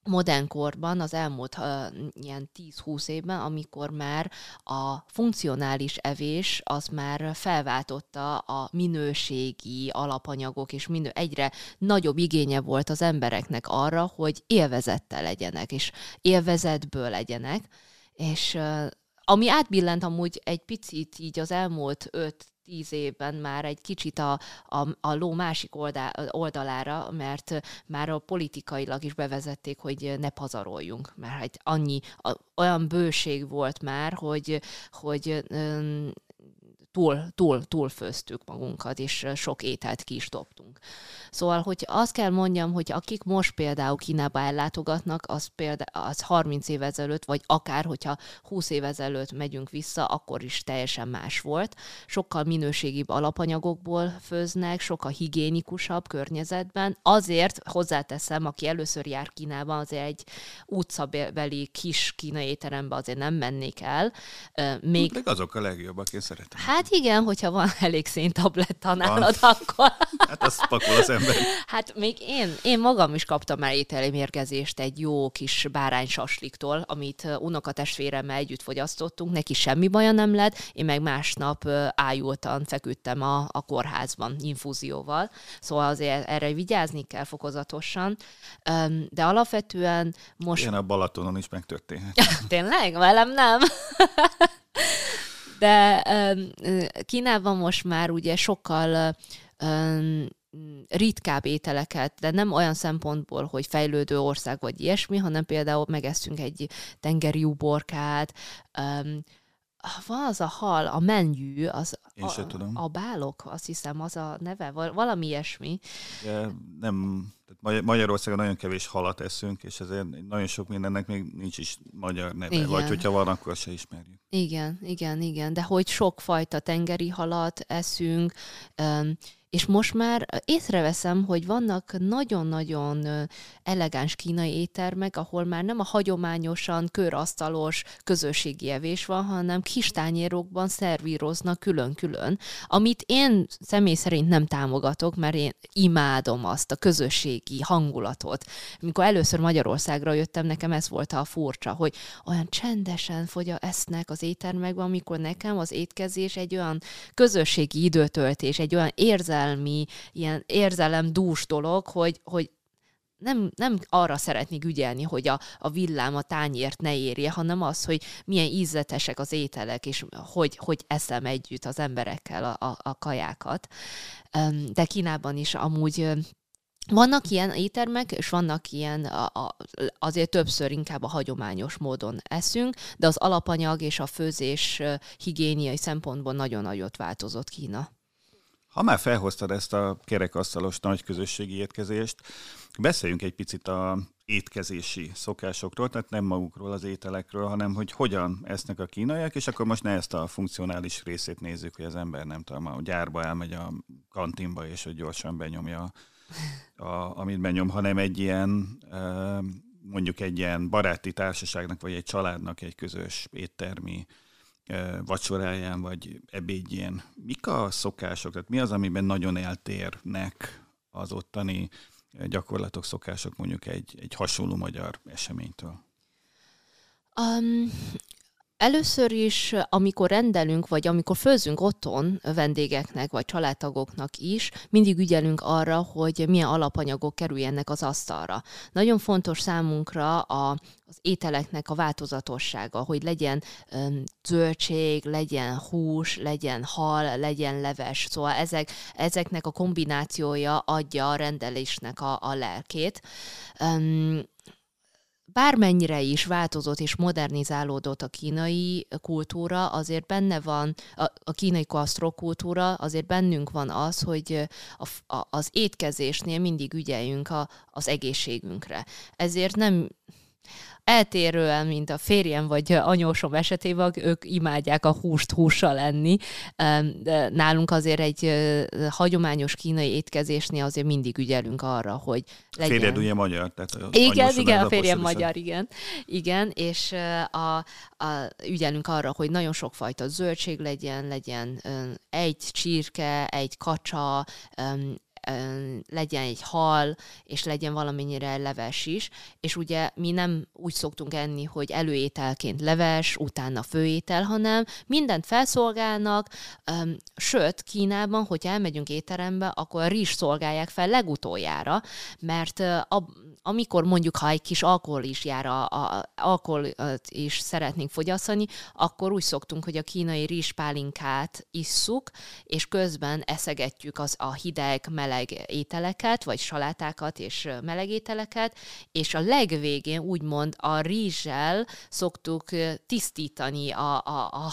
B: modern korban, az elmúlt uh, ilyen 10-20 évben, amikor már a funkcionális evés az már felváltotta a minőségi alapanyagok, és minő, egyre nagyobb igénye volt az embereknek arra, hogy élvezettel legyenek, és élvezetből legyenek, és uh, ami átbillent amúgy egy picit így az elmúlt tíz évben már egy kicsit a, a, a ló másik oldal, oldalára, mert már a politikailag is bevezették, hogy ne pazaroljunk, mert hát annyi, a, olyan bőség volt már, hogy, hogy túl, túl, túlfőztük magunkat, és sok ételt ki is dobtunk. Szóval, hogy azt kell mondjam, hogy akik most például Kínába ellátogatnak, az például az 30 év ezelőtt, vagy akár, hogyha 20 év ezelőtt megyünk vissza, akkor is teljesen más volt. Sokkal minőségibb alapanyagokból főznek, sokkal higiénikusabb környezetben. Azért hozzáteszem, aki először jár Kínában, azért egy utcabeli kis kínai étterembe azért nem mennék el.
A: Még... Még azok a legjobbak, én szeretem.
B: Hát igen, hogyha van [LAUGHS] elég széntabletta nálad, akkor... [LAUGHS]
A: Hát azt pakol az ember.
B: Hát még én, én magam is kaptam már ételemérgezést egy jó kis báránysasliktól, amit unokatestvéremmel együtt fogyasztottunk, neki semmi baja nem lett, én meg másnap ájultan feküdtem a, a kórházban infúzióval, szóval azért erre vigyázni kell fokozatosan, de alapvetően most...
A: Ilyen a Balatonon is megtörténhet. [LAUGHS]
B: Tényleg? Velem nem? De Kínában most már ugye sokkal ritkább ételeket, de nem olyan szempontból, hogy fejlődő ország vagy ilyesmi, hanem például megeszünk egy tengeri uborkát, van az a hal, a menjű, az
A: Én a, tudom.
B: a bálok, azt hiszem, az a neve, valami ilyesmi.
A: De nem, tehát Magyarországon nagyon kevés halat eszünk, és ezért nagyon sok mindennek még nincs is magyar neve, igen. vagy hogyha van, akkor se ismerjük.
B: Igen, igen, igen, de hogy sok fajta tengeri halat eszünk, és most már észreveszem, hogy vannak nagyon-nagyon elegáns kínai éttermek, ahol már nem a hagyományosan körasztalos közösségi evés van, hanem kis tányérokban szervíroznak külön-külön, amit én személy szerint nem támogatok, mert én imádom azt a közösségi hangulatot. Amikor először Magyarországra jöttem, nekem ez volt a furcsa, hogy olyan csendesen fogya esznek az éttermekben, amikor nekem az étkezés egy olyan közösségi időtöltés, egy olyan érzelmi, ilyen érzelemdús dolog, hogy, hogy nem, nem arra szeretnék ügyelni, hogy a, a villám a tányért ne érje, hanem az, hogy milyen ízletesek az ételek, és hogy, hogy eszem együtt az emberekkel a, a, a kajákat. De Kínában is amúgy vannak ilyen éttermek, és vannak ilyen, a, a, azért többször inkább a hagyományos módon eszünk, de az alapanyag és a főzés higiéniai szempontból nagyon nagyot változott Kína.
A: Ha már felhoztad ezt a kerekasztalos nagy közösségi étkezést, beszéljünk egy picit a étkezési szokásokról, tehát nem magukról az ételekről, hanem hogy hogyan esznek a kínaiak, és akkor most ne ezt a funkcionális részét nézzük, hogy az ember nem tudom, a gyárba elmegy a kantinba, és hogy gyorsan benyomja, a, amit benyom, hanem egy ilyen mondjuk egy ilyen baráti társaságnak, vagy egy családnak egy közös éttermi vacsoráján, vagy ebédjén. Mik a szokások? Tehát mi az, amiben nagyon eltérnek az ottani gyakorlatok, szokások mondjuk egy, egy hasonló magyar eseménytől?
B: Um, Először is, amikor rendelünk, vagy amikor főzünk otthon vendégeknek, vagy családtagoknak is, mindig ügyelünk arra, hogy milyen alapanyagok kerüljenek az asztalra. Nagyon fontos számunkra a, az ételeknek a változatossága, hogy legyen um, zöldség, legyen hús, legyen hal, legyen leves. Szóval ezek, ezeknek a kombinációja adja a rendelésnek a, a lelkét. Um, bármennyire is változott és modernizálódott a kínai kultúra, azért benne van, a, a kínai kultúra, azért bennünk van az, hogy a, a, az étkezésnél mindig ügyeljünk a, az egészségünkre. Ezért nem eltérően, mint a férjem vagy anyósom esetében, ők imádják a húst hússal lenni. Nálunk azért egy hagyományos kínai étkezésnél azért mindig ügyelünk arra, hogy
A: legyen... Férjed ugye magyar, tehát
B: Igen, igen, a férjem magyar, igen. Igen, és a, a, ügyelünk arra, hogy nagyon sokfajta zöldség legyen, legyen egy csirke, egy kacsa, legyen egy hal, és legyen valamennyire leves is, és ugye mi nem úgy szoktunk enni, hogy előételként leves, utána főétel, hanem mindent felszolgálnak, sőt, Kínában, hogyha elmegyünk étterembe, akkor rizs szolgálják fel legutoljára, mert a, amikor mondjuk, ha egy kis alkohol is jár, a, a, alkohol is szeretnénk fogyasztani, akkor úgy szoktunk, hogy a kínai rizspálinkát isszuk, és közben eszegetjük az a hideg, meleg ételeket, vagy salátákat és meleg ételeket, és a legvégén úgymond a rizssel szoktuk tisztítani a, a, a,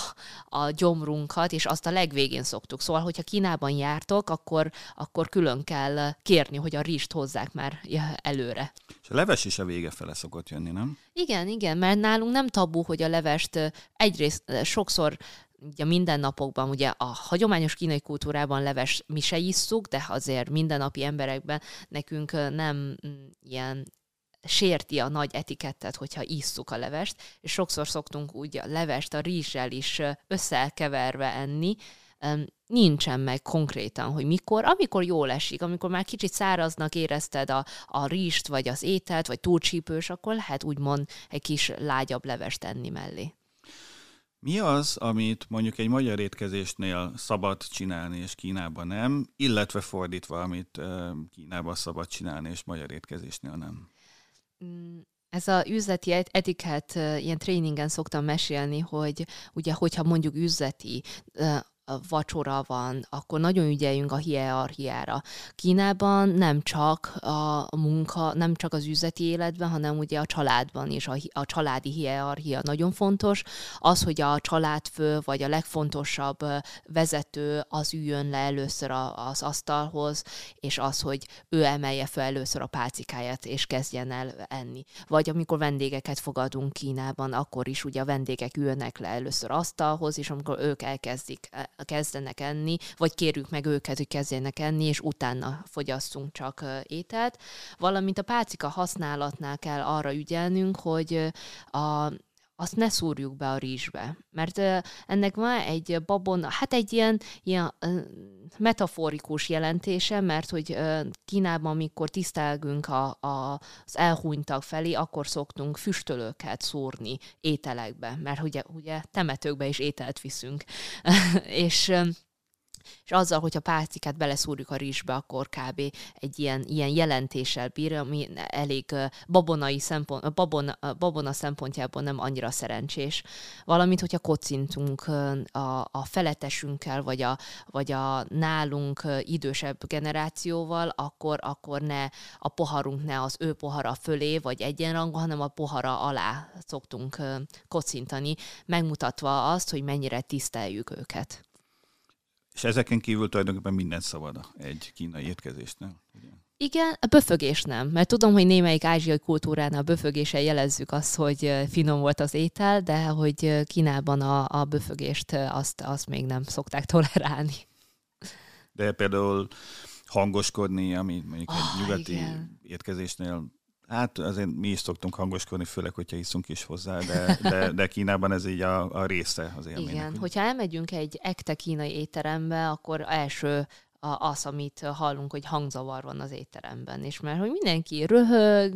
B: a gyomrunkat, és azt a legvégén szoktuk. Szóval, hogyha Kínában jártok, akkor, akkor külön kell kérni, hogy a rizst hozzák már előre.
A: És a leves is a vége fele szokott jönni, nem?
B: Igen, igen, mert nálunk nem tabu, hogy a levest egyrészt sokszor ugye mindennapokban, ugye a hagyományos kínai kultúrában leves mi se isszuk, de azért mindennapi emberekben nekünk nem mm, ilyen sérti a nagy etikettet, hogyha isszuk a levest, és sokszor szoktunk úgy a levest a rizssel is összekeverve enni, nincsen meg konkrétan, hogy mikor, amikor jól esik, amikor már kicsit száraznak érezted a, a rizst, vagy az ételt, vagy túlcsípős, akkor lehet úgymond egy kis lágyabb levest tenni mellé.
A: Mi az, amit mondjuk egy magyar étkezésnél szabad csinálni, és Kínában nem, illetve fordítva, amit Kínában szabad csinálni, és magyar étkezésnél nem?
B: Mm, ez a üzleti etikett ilyen tréningen szoktam mesélni, hogy ugye, hogyha mondjuk üzleti vacsora van, akkor nagyon ügyeljünk a hierarchiára. Kínában nem csak a munka, nem csak az üzleti életben, hanem ugye a családban is a, a családi hierarchia nagyon fontos. Az, hogy a családfő vagy a legfontosabb vezető az üljön le először az asztalhoz, és az, hogy ő emelje fel először a pálcikáját, és kezdjen el enni. Vagy amikor vendégeket fogadunk Kínában, akkor is ugye a vendégek ülnek le először asztalhoz, és amikor ők elkezdik kezdenek enni, vagy kérjük meg őket, hogy kezdjenek enni, és utána fogyasszunk csak ételt. Valamint a pálcika használatnál kell arra ügyelnünk, hogy a, azt ne szúrjuk be a rizsbe. Mert ennek van egy babon, hát egy ilyen, ilyen metaforikus jelentése, mert hogy Kínában, amikor tisztelgünk a, a, az elhunytak felé, akkor szoktunk füstölőket szúrni ételekbe, mert ugye, ugye temetőkbe is ételt viszünk. [LAUGHS] és és azzal, hogyha pálcikát beleszúrjuk a rizsbe, akkor kb. egy ilyen, ilyen jelentéssel bír, ami elég babonai szempont, babona, babona szempontjából nem annyira szerencsés. Valamint, hogyha kocintunk a, a feletesünkkel, vagy a, vagy a nálunk idősebb generációval, akkor, akkor ne a poharunk ne az ő pohara fölé, vagy egyenrangú, hanem a pohara alá szoktunk kocintani, megmutatva azt, hogy mennyire tiszteljük őket.
A: És ezeken kívül tulajdonképpen minden szabad egy kínai étkezésnél. Ugye?
B: Igen, a böfögés nem, mert tudom, hogy némelyik ázsiai kultúránál a böfögéssel jelezzük azt, hogy finom volt az étel, de hogy Kínában a, a böfögést azt, azt még nem szokták tolerálni.
A: De például hangoskodni, ami mondjuk oh, egy ah, nyugati igen. étkezésnél Hát azért mi is szoktunk hangoskodni, főleg, hogyha iszunk is hozzá, de, de, [LAUGHS] de Kínában ez így a, a része az élménynek.
B: Igen, hogyha elmegyünk egy ekte kínai étterembe, akkor első az, amit hallunk, hogy hangzavar van az étteremben, és mert hogy mindenki röhög,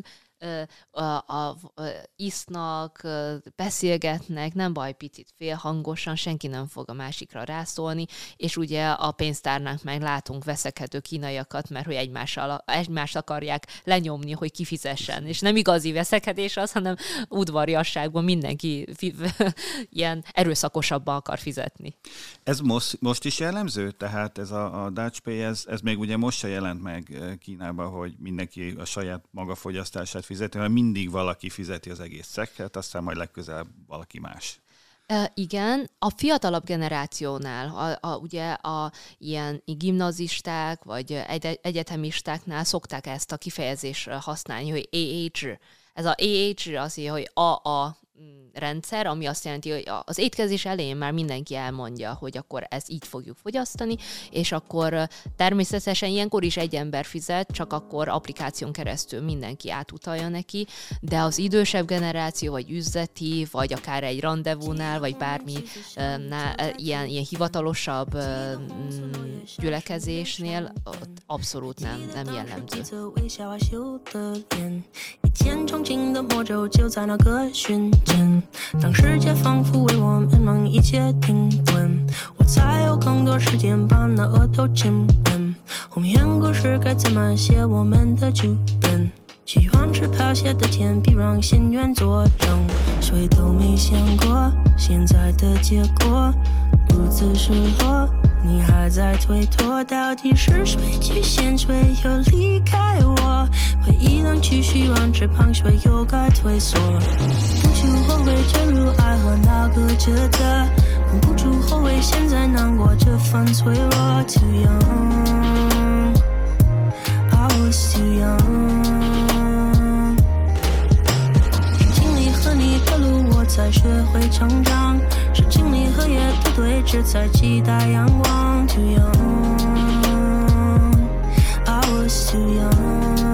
B: a, a, a, isznak, beszélgetnek, nem baj, picit félhangosan, senki nem fog a másikra rászólni, és ugye a pénztárnánk meg látunk veszekedő kínaiakat, mert hogy egymással, egymást akarják lenyomni, hogy kifizessen, és nem igazi veszekedés az, hanem udvariasságban mindenki fi, [LAUGHS] ilyen erőszakosabban akar fizetni.
A: Ez most, most is jellemző? Tehát ez a, a Dutch Pay, ez, ez még ugye most se jelent meg Kínában, hogy mindenki a saját maga fogyasztását fizeti, hanem mindig valaki fizeti az egész szekket, aztán majd legközelebb valaki más.
B: Igen, a fiatalabb generációnál, a, a, ugye a ilyen gimnazisták vagy egy, egyetemistáknál szokták ezt a kifejezést használni, hogy AH. Ez a AH az, hogy AA rendszer, ami azt jelenti, hogy az étkezés elején már mindenki elmondja, hogy akkor ezt így fogjuk fogyasztani, és akkor természetesen ilyenkor is egy ember fizet, csak akkor applikáción keresztül mindenki átutalja neki, de az idősebb generáció, vagy üzleti, vagy akár egy rendezvúnál, vagy bármi ilyen, ilyen hivatalosabb gyülekezésnél ott abszolút nem, nem jellemző. 当世界仿佛为我们忙，一切停顿，我才有更多时间把那额头亲吻。红颜故事该怎么写？我们的剧本，喜欢吃螃蟹的甜比让心愿作证。谁都没想过现在的结果如此失落。你还在推脱，到底是谁去先，谁又离开我？回忆荡去，希望翅膀，谁又该退缩？不求后悔坠入爱河那个抉择，不住后悔现在难过这份脆弱。Too young, I was too young。才学会成长。是经历和夜的对峙，才期待阳光。Too young, I was too young。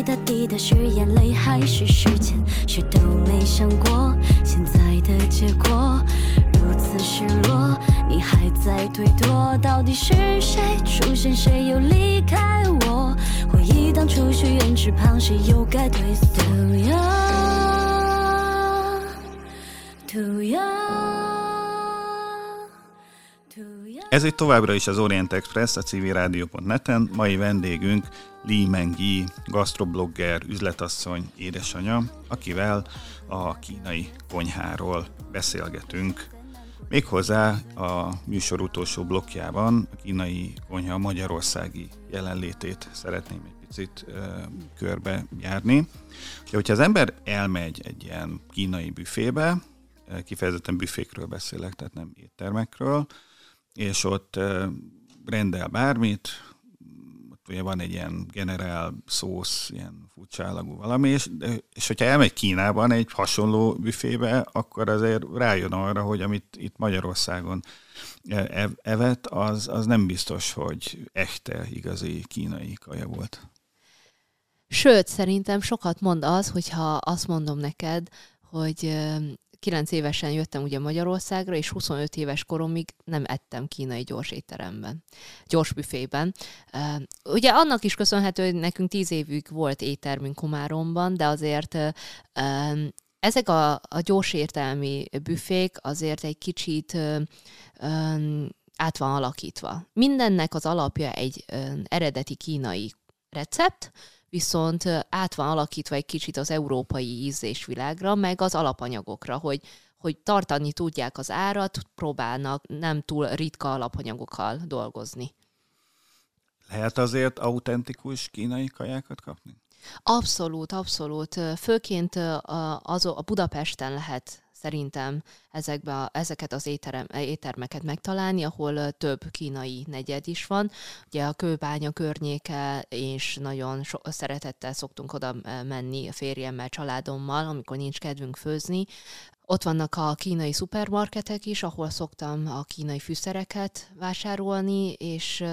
B: 滴答滴答，是眼泪还是时？
A: Ez itt továbbra is az Orient Express a civilrádió.net-en. Mai vendégünk Li Mengyi, gastroblogger, üzletasszony, édesanyja, akivel a kínai konyháról beszélgetünk. Méghozzá a műsor utolsó blokkjában a kínai konyha magyarországi jelenlétét szeretném egy picit uh, körbe járni. Hogyha az ember elmegy egy ilyen kínai büfébe, kifejezetten büfékről beszélek, tehát nem éttermekről, és ott rendel bármit, ott ugye van egy ilyen generál szósz, ilyen furcsálagú valami, és, és hogyha elmegy Kínában egy hasonló büfébe, akkor azért rájön arra, hogy amit itt Magyarországon evett, az, az nem biztos, hogy echte, igazi kínai kaja volt.
B: Sőt, szerintem sokat mond az, hogyha azt mondom neked, hogy 9 évesen jöttem ugye Magyarországra, és 25 éves koromig nem ettem kínai gyors étteremben, gyors büfében. Ugye annak is köszönhető, hogy nekünk 10 évig volt éttermünk Komáromban, de azért ezek a, a gyors értelmi büfék azért egy kicsit át van alakítva. Mindennek az alapja egy eredeti kínai recept, viszont át van alakítva egy kicsit az európai ízésvilágra, meg az alapanyagokra, hogy, hogy tartani tudják az árat, próbálnak nem túl ritka alapanyagokkal dolgozni.
A: Lehet azért autentikus kínai kajákat kapni?
B: Abszolút, abszolút. Főként az, a Budapesten lehet szerintem ezekbe a, ezeket az étterem, éttermeket megtalálni, ahol több kínai negyed is van. Ugye a kőbánya környéke, és nagyon so, szeretettel szoktunk oda menni a férjemmel, családommal, amikor nincs kedvünk főzni. Ott vannak a kínai szupermarketek is, ahol szoktam a kínai fűszereket vásárolni, és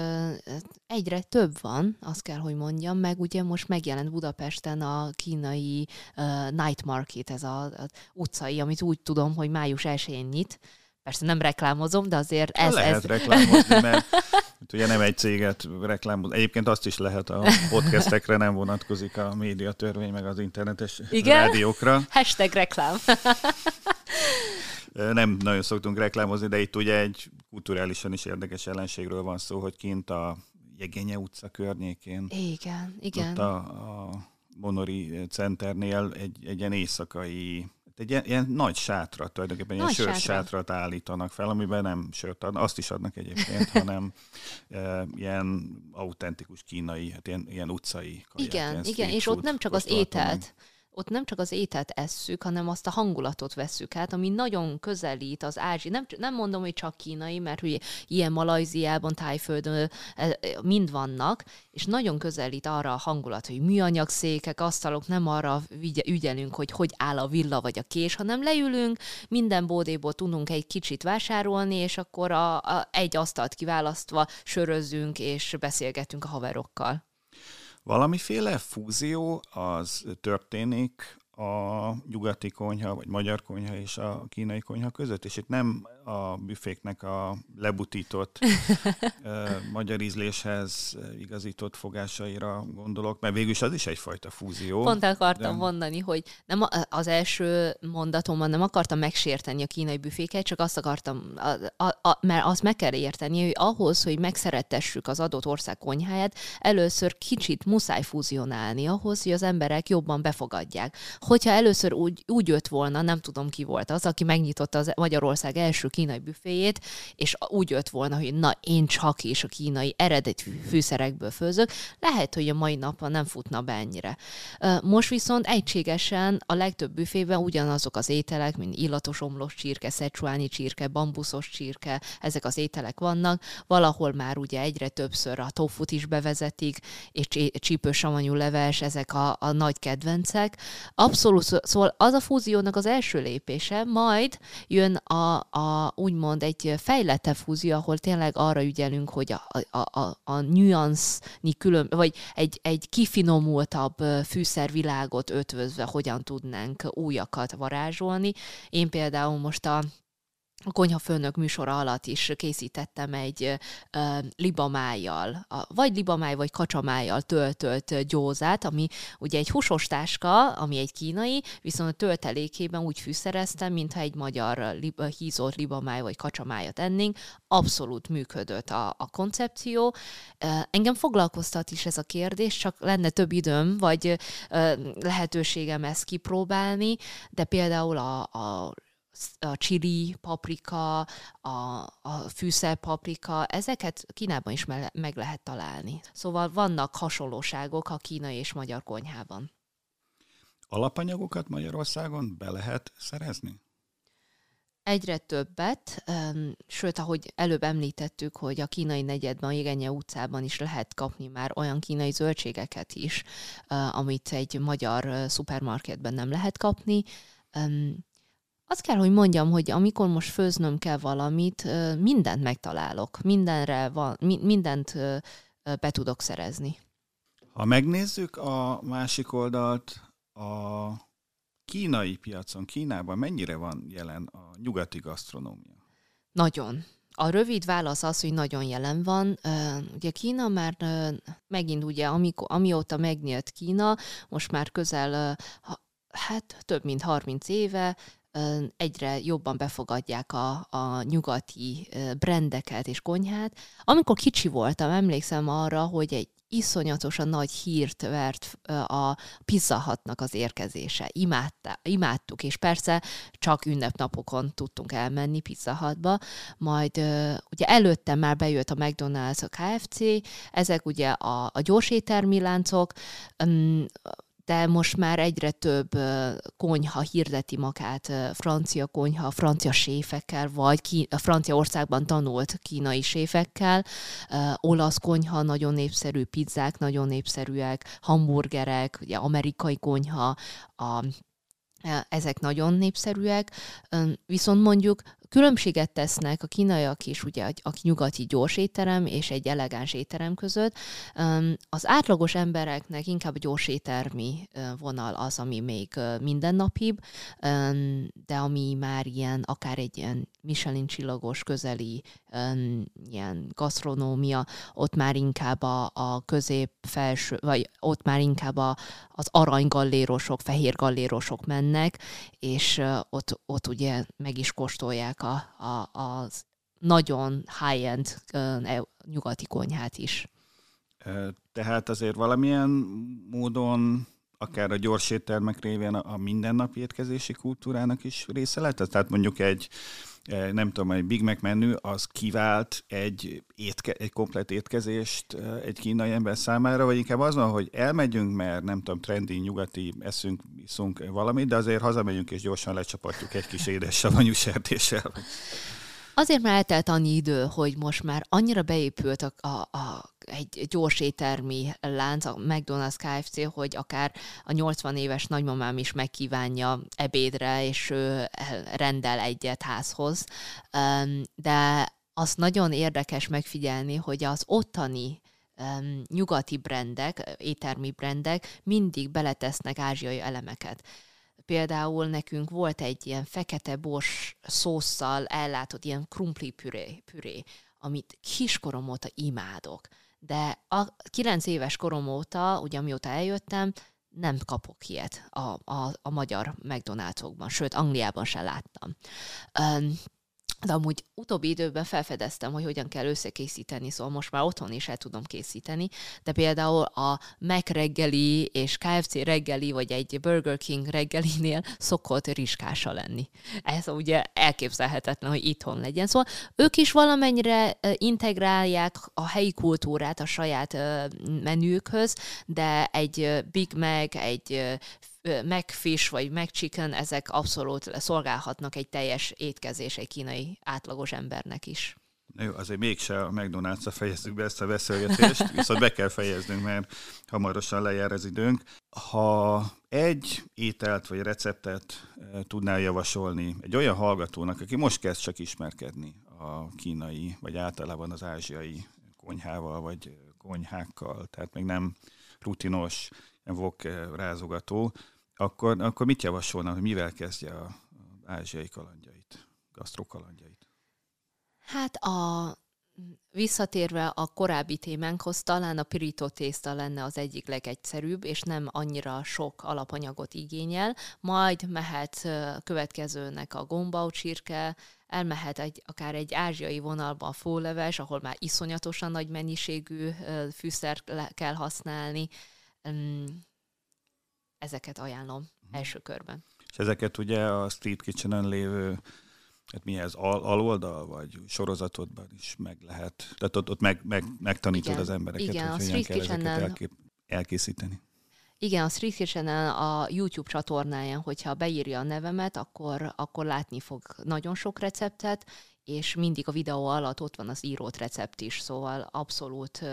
B: egyre több van, azt kell, hogy mondjam, meg ugye most megjelent Budapesten a kínai night market, ez az utcai, amit úgy tudom, hogy május 1-én nyit. Persze nem reklámozom, de azért ez...
A: Lehet ez... reklámozni, mert ugye nem egy céget reklámozni. Egyébként azt is lehet a podcastekre, nem vonatkozik a médiatörvény, meg az internetes Igen? rádiókra.
B: Hashtag reklám.
A: nem nagyon szoktunk reklámozni, de itt ugye egy kulturálisan is érdekes jelenségről van szó, hogy kint a Jegenye utca környékén.
B: Igen, igen.
A: Ott a, a Monori Centernél egy, egy ilyen éjszakai egy ilyen, ilyen nagy sátrat, tulajdonképpen nagy ilyen sört sátrat. állítanak fel, amiben nem sört adnak, azt is adnak egyébként, [LAUGHS] hanem e, ilyen autentikus kínai, hát ilyen, ilyen utcai
B: kaját, Igen, ilyen igen, és ott nem csak az ételt, ott nem csak az ételt esszük, hanem azt a hangulatot vesszük át, ami nagyon közelít az ázsi. Nem, nem mondom, hogy csak kínai, mert hogy ilyen Malajziában, Tájföldön mind vannak, és nagyon közelít arra a hangulat, hogy műanyag székek, asztalok, nem arra ügyelünk, hogy hogy áll a villa vagy a kés, hanem leülünk, minden bódéból tudunk egy kicsit vásárolni, és akkor a, a, egy asztalt kiválasztva sörözzünk és beszélgetünk a haverokkal.
A: Valamiféle fúzió az történik a nyugati konyha, vagy magyar konyha és a kínai konyha között, és itt nem a büféknek a lebutított [LAUGHS] uh, magyar ízléshez igazított fogásaira gondolok, mert végülis az is egyfajta fúzió.
B: Pont akartam de... mondani, hogy nem az első mondatomban nem akartam megsérteni a kínai büféket, csak azt akartam, a, a, a, mert azt meg kell érteni, hogy ahhoz, hogy megszerettessük az adott ország konyháját, először kicsit muszáj fúzionálni ahhoz, hogy az emberek jobban befogadják. Hogyha először úgy, úgy jött volna, nem tudom ki volt az, aki megnyitotta az Magyarország első kínai büféjét, és úgy jött volna, hogy na, én csak is a kínai eredeti fűszerekből főzök, lehet, hogy a mai napon nem futna be ennyire. Most viszont egységesen a legtöbb büfében ugyanazok az ételek, mint illatos omlós csirke, szecsuáni csirke, bambuszos csirke, ezek az ételek vannak. Valahol már ugye egyre többször a tofut is bevezetik, és csípős savanyú leves, ezek a, a nagy kedvencek. Abszolút, szóval az a fúziónak az első lépése, majd jön a, a úgymond egy fejlettebb fúzió, ahol tényleg arra ügyelünk, hogy a, a, a, a nüansznyi külön, vagy egy, egy kifinomultabb fűszervilágot ötvözve hogyan tudnánk újakat varázsolni. Én például most a a konyhafőnök műsora alatt is készítettem egy uh, libamájjal, a, vagy libamáj, vagy kacsamájjal töltölt gyózát, ami ugye egy húsos táska, ami egy kínai, viszont a töltelékében úgy fűszereztem, mintha egy magyar lib, hízott libamáj vagy kacsamájat ennénk. Abszolút működött a, a koncepció. Engem foglalkoztat is ez a kérdés, csak lenne több időm, vagy uh, lehetőségem ezt kipróbálni, de például a, a a chili, paprika, a, a fűszerpaprika, ezeket Kínában is meg lehet találni. Szóval vannak hasonlóságok a kínai és magyar konyhában.
A: Alapanyagokat Magyarországon be lehet szerezni?
B: egyre többet, sőt, ahogy előbb említettük, hogy a kínai negyedben, a Jégenye utcában is lehet kapni már olyan kínai zöldségeket is, amit egy magyar szupermarketben nem lehet kapni. Azt kell, hogy mondjam, hogy amikor most főznöm kell valamit, mindent megtalálok, mindenre van, mindent be tudok szerezni.
A: Ha megnézzük a másik oldalt, a kínai piacon, Kínában mennyire van jelen a nyugati gasztronómia?
B: Nagyon. A rövid válasz az, hogy nagyon jelen van. Ugye Kína már megint ugye, amikor, amióta megnyílt Kína, most már közel, hát több mint 30 éve, egyre jobban befogadják a, a nyugati brendeket és konyhát. Amikor kicsi voltam, emlékszem arra, hogy egy iszonyatosan nagy hírt vert a Pizza Hutnak az érkezése. Imádta, imádtuk, és persze csak ünnepnapokon tudtunk elmenni Pizza Hutba, majd ugye előtte már bejött a McDonald's, a KFC, ezek ugye a, a gyorsétermi láncok, de most már egyre több konyha hirdeti magát, francia konyha, francia séfekkel, vagy ki, a Franciaországban tanult kínai séfekkel, olasz konyha nagyon népszerű, pizzák nagyon népszerűek, hamburgerek, ugye amerikai konyha, a ezek nagyon népszerűek, viszont mondjuk különbséget tesznek a kínaiak is, ugye a nyugati gyors étterem és egy elegáns étterem között. Az átlagos embereknek inkább a gyors éttermi vonal az, ami még mindennapibb, de ami már ilyen, akár egy ilyen Michelin csillagos közeli ilyen gasztronómia, ott már inkább a, a közép felső, vagy ott már inkább a, az aranygalérosok, fehér gallérosok mennek, és ott, ott ugye meg is kóstolják a, a, az nagyon high-end e, nyugati konyhát is.
A: Tehát azért valamilyen módon akár a gyors éttermek révén a mindennapi étkezési kultúrának is része lett? Tehát mondjuk egy nem tudom, egy Big Mac menü, az kivált egy, étke, egy komplet étkezést eh, egy kínai ember számára, vagy inkább az van, hogy elmegyünk, mert nem tudom, trendi, nyugati, eszünk, iszunk valamit, de azért hazamegyünk és gyorsan lecsapatjuk egy kis édes savanyú [LAUGHS] sertéssel.
B: Azért már eltelt annyi idő, hogy most már annyira beépült a, a, a, egy gyors éttermi lánc, a McDonald's KFC, hogy akár a 80 éves nagymamám is megkívánja ebédre, és ő rendel egyet házhoz. De az nagyon érdekes megfigyelni, hogy az ottani nyugati brendek, éttermi brendek mindig beletesznek ázsiai elemeket például nekünk volt egy ilyen fekete bors szószal ellátott ilyen krumpli püré, püré amit kiskorom óta imádok. De a kilenc éves korom óta, ugye amióta eljöttem, nem kapok ilyet a, a, a magyar McDonald'sokban, sőt, Angliában sem láttam. Um, de amúgy utóbbi időben felfedeztem, hogy hogyan kell összekészíteni, szóval most már otthon is el tudom készíteni, de például a Mac reggeli és KFC reggeli, vagy egy Burger King reggelinél szokott rizskása lenni. Ez ugye elképzelhetetlen, hogy itthon legyen. Szóval ők is valamennyire integrálják a helyi kultúrát a saját menükhöz, de egy Big Mac, egy McFish vagy McChicken, ezek abszolút szolgálhatnak egy teljes étkezés egy kínai átlagos embernek is.
A: Jó, azért mégse a McDonald's-ra fejezzük be ezt a beszélgetést, [LAUGHS] viszont be kell fejeznünk, mert hamarosan lejár az időnk. Ha egy ételt vagy receptet tudnál javasolni egy olyan hallgatónak, aki most kezd csak ismerkedni a kínai, vagy általában az ázsiai konyhával, vagy konyhákkal, tehát még nem rutinos, vok rázogató, akkor, akkor mit javasolna, hogy mivel kezdje az ázsiai kalandjait, gasztrokalandjait?
B: Hát a Visszatérve a korábbi témánkhoz, talán a pirító tészta lenne az egyik legegyszerűbb, és nem annyira sok alapanyagot igényel. Majd mehet következőnek a gombau csirke, elmehet egy, akár egy ázsiai vonalba a fóleves, ahol már iszonyatosan nagy mennyiségű fűszert kell használni ezeket ajánlom első körben.
A: És ezeket ugye a Street Kitchen-en lévő hát mi ez, al- aloldal, vagy sorozatodban is meg lehet, tehát ott, ott meg, meg, megtanítod
B: Igen.
A: az embereket,
B: Igen, a
A: hogy hogyan
B: Street
A: kell ezeket elkép, elkészíteni.
B: Igen, a Street kitchen a YouTube csatornáján, hogyha beírja a nevemet, akkor, akkor látni fog nagyon sok receptet, és mindig a videó alatt ott van az írót recept is, szóval abszolút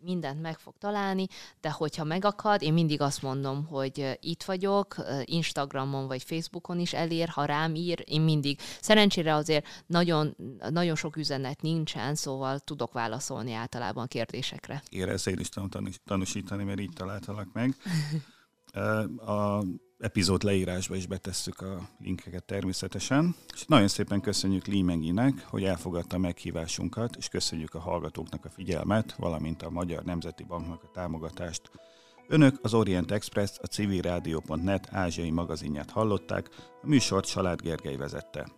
B: mindent meg fog találni, de hogyha megakad, én mindig azt mondom, hogy itt vagyok, Instagramon vagy Facebookon is elér, ha rám ír, én mindig. Szerencsére azért nagyon, nagyon sok üzenet nincsen, szóval tudok válaszolni általában a kérdésekre.
A: Érez, én is tudom tanús- tanúsítani, mert így találtalak meg. [LAUGHS] A epizód leírásba is betesszük a linkeket természetesen. És nagyon szépen köszönjük Lee Menginek, hogy elfogadta a meghívásunkat, és köszönjük a hallgatóknak a figyelmet, valamint a Magyar Nemzeti Banknak a támogatást. Önök az Orient Express, a civilrádió.net ázsiai magazinját hallották, a műsort Salád Gergely vezette.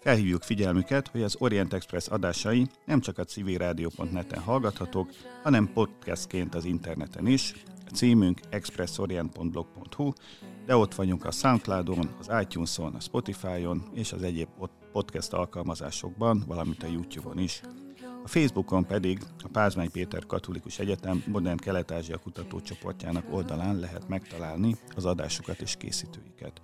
A: Felhívjuk figyelmüket, hogy az Orient Express adásai nem csak a civilrádió.net-en hallgathatók, hanem podcastként az interneten is. A címünk expressorient.blog.hu, de ott vagyunk a Soundcloudon, az iTunes-on, a Spotify-on és az egyéb pod- podcast alkalmazásokban, valamint a YouTube-on is. A Facebookon pedig a Pázmány Péter Katolikus Egyetem Modern Kelet-Ázsia kutatócsoportjának oldalán lehet megtalálni az adásokat és készítőiket.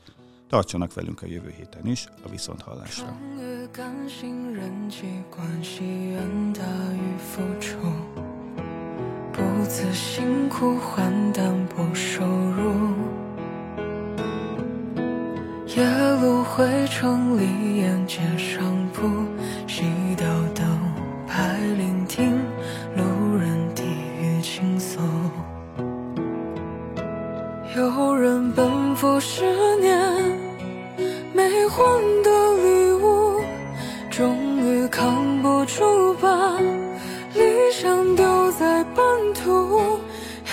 A: Tartsanak velünk a jövő héten is, a viszonthallásra.
C: 常与感性人际关系远大于付出，不辞辛苦换单薄收入。 夜路回城里沿街上铺，熄掉灯牌，聆听路人低语倾诉。有人奔赴十年。没换的礼物，终于扛不住把理想丢在半途。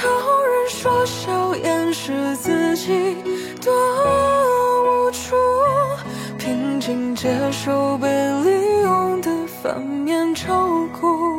C: 有人说笑掩饰自己的，请接受被利用的反面照顾。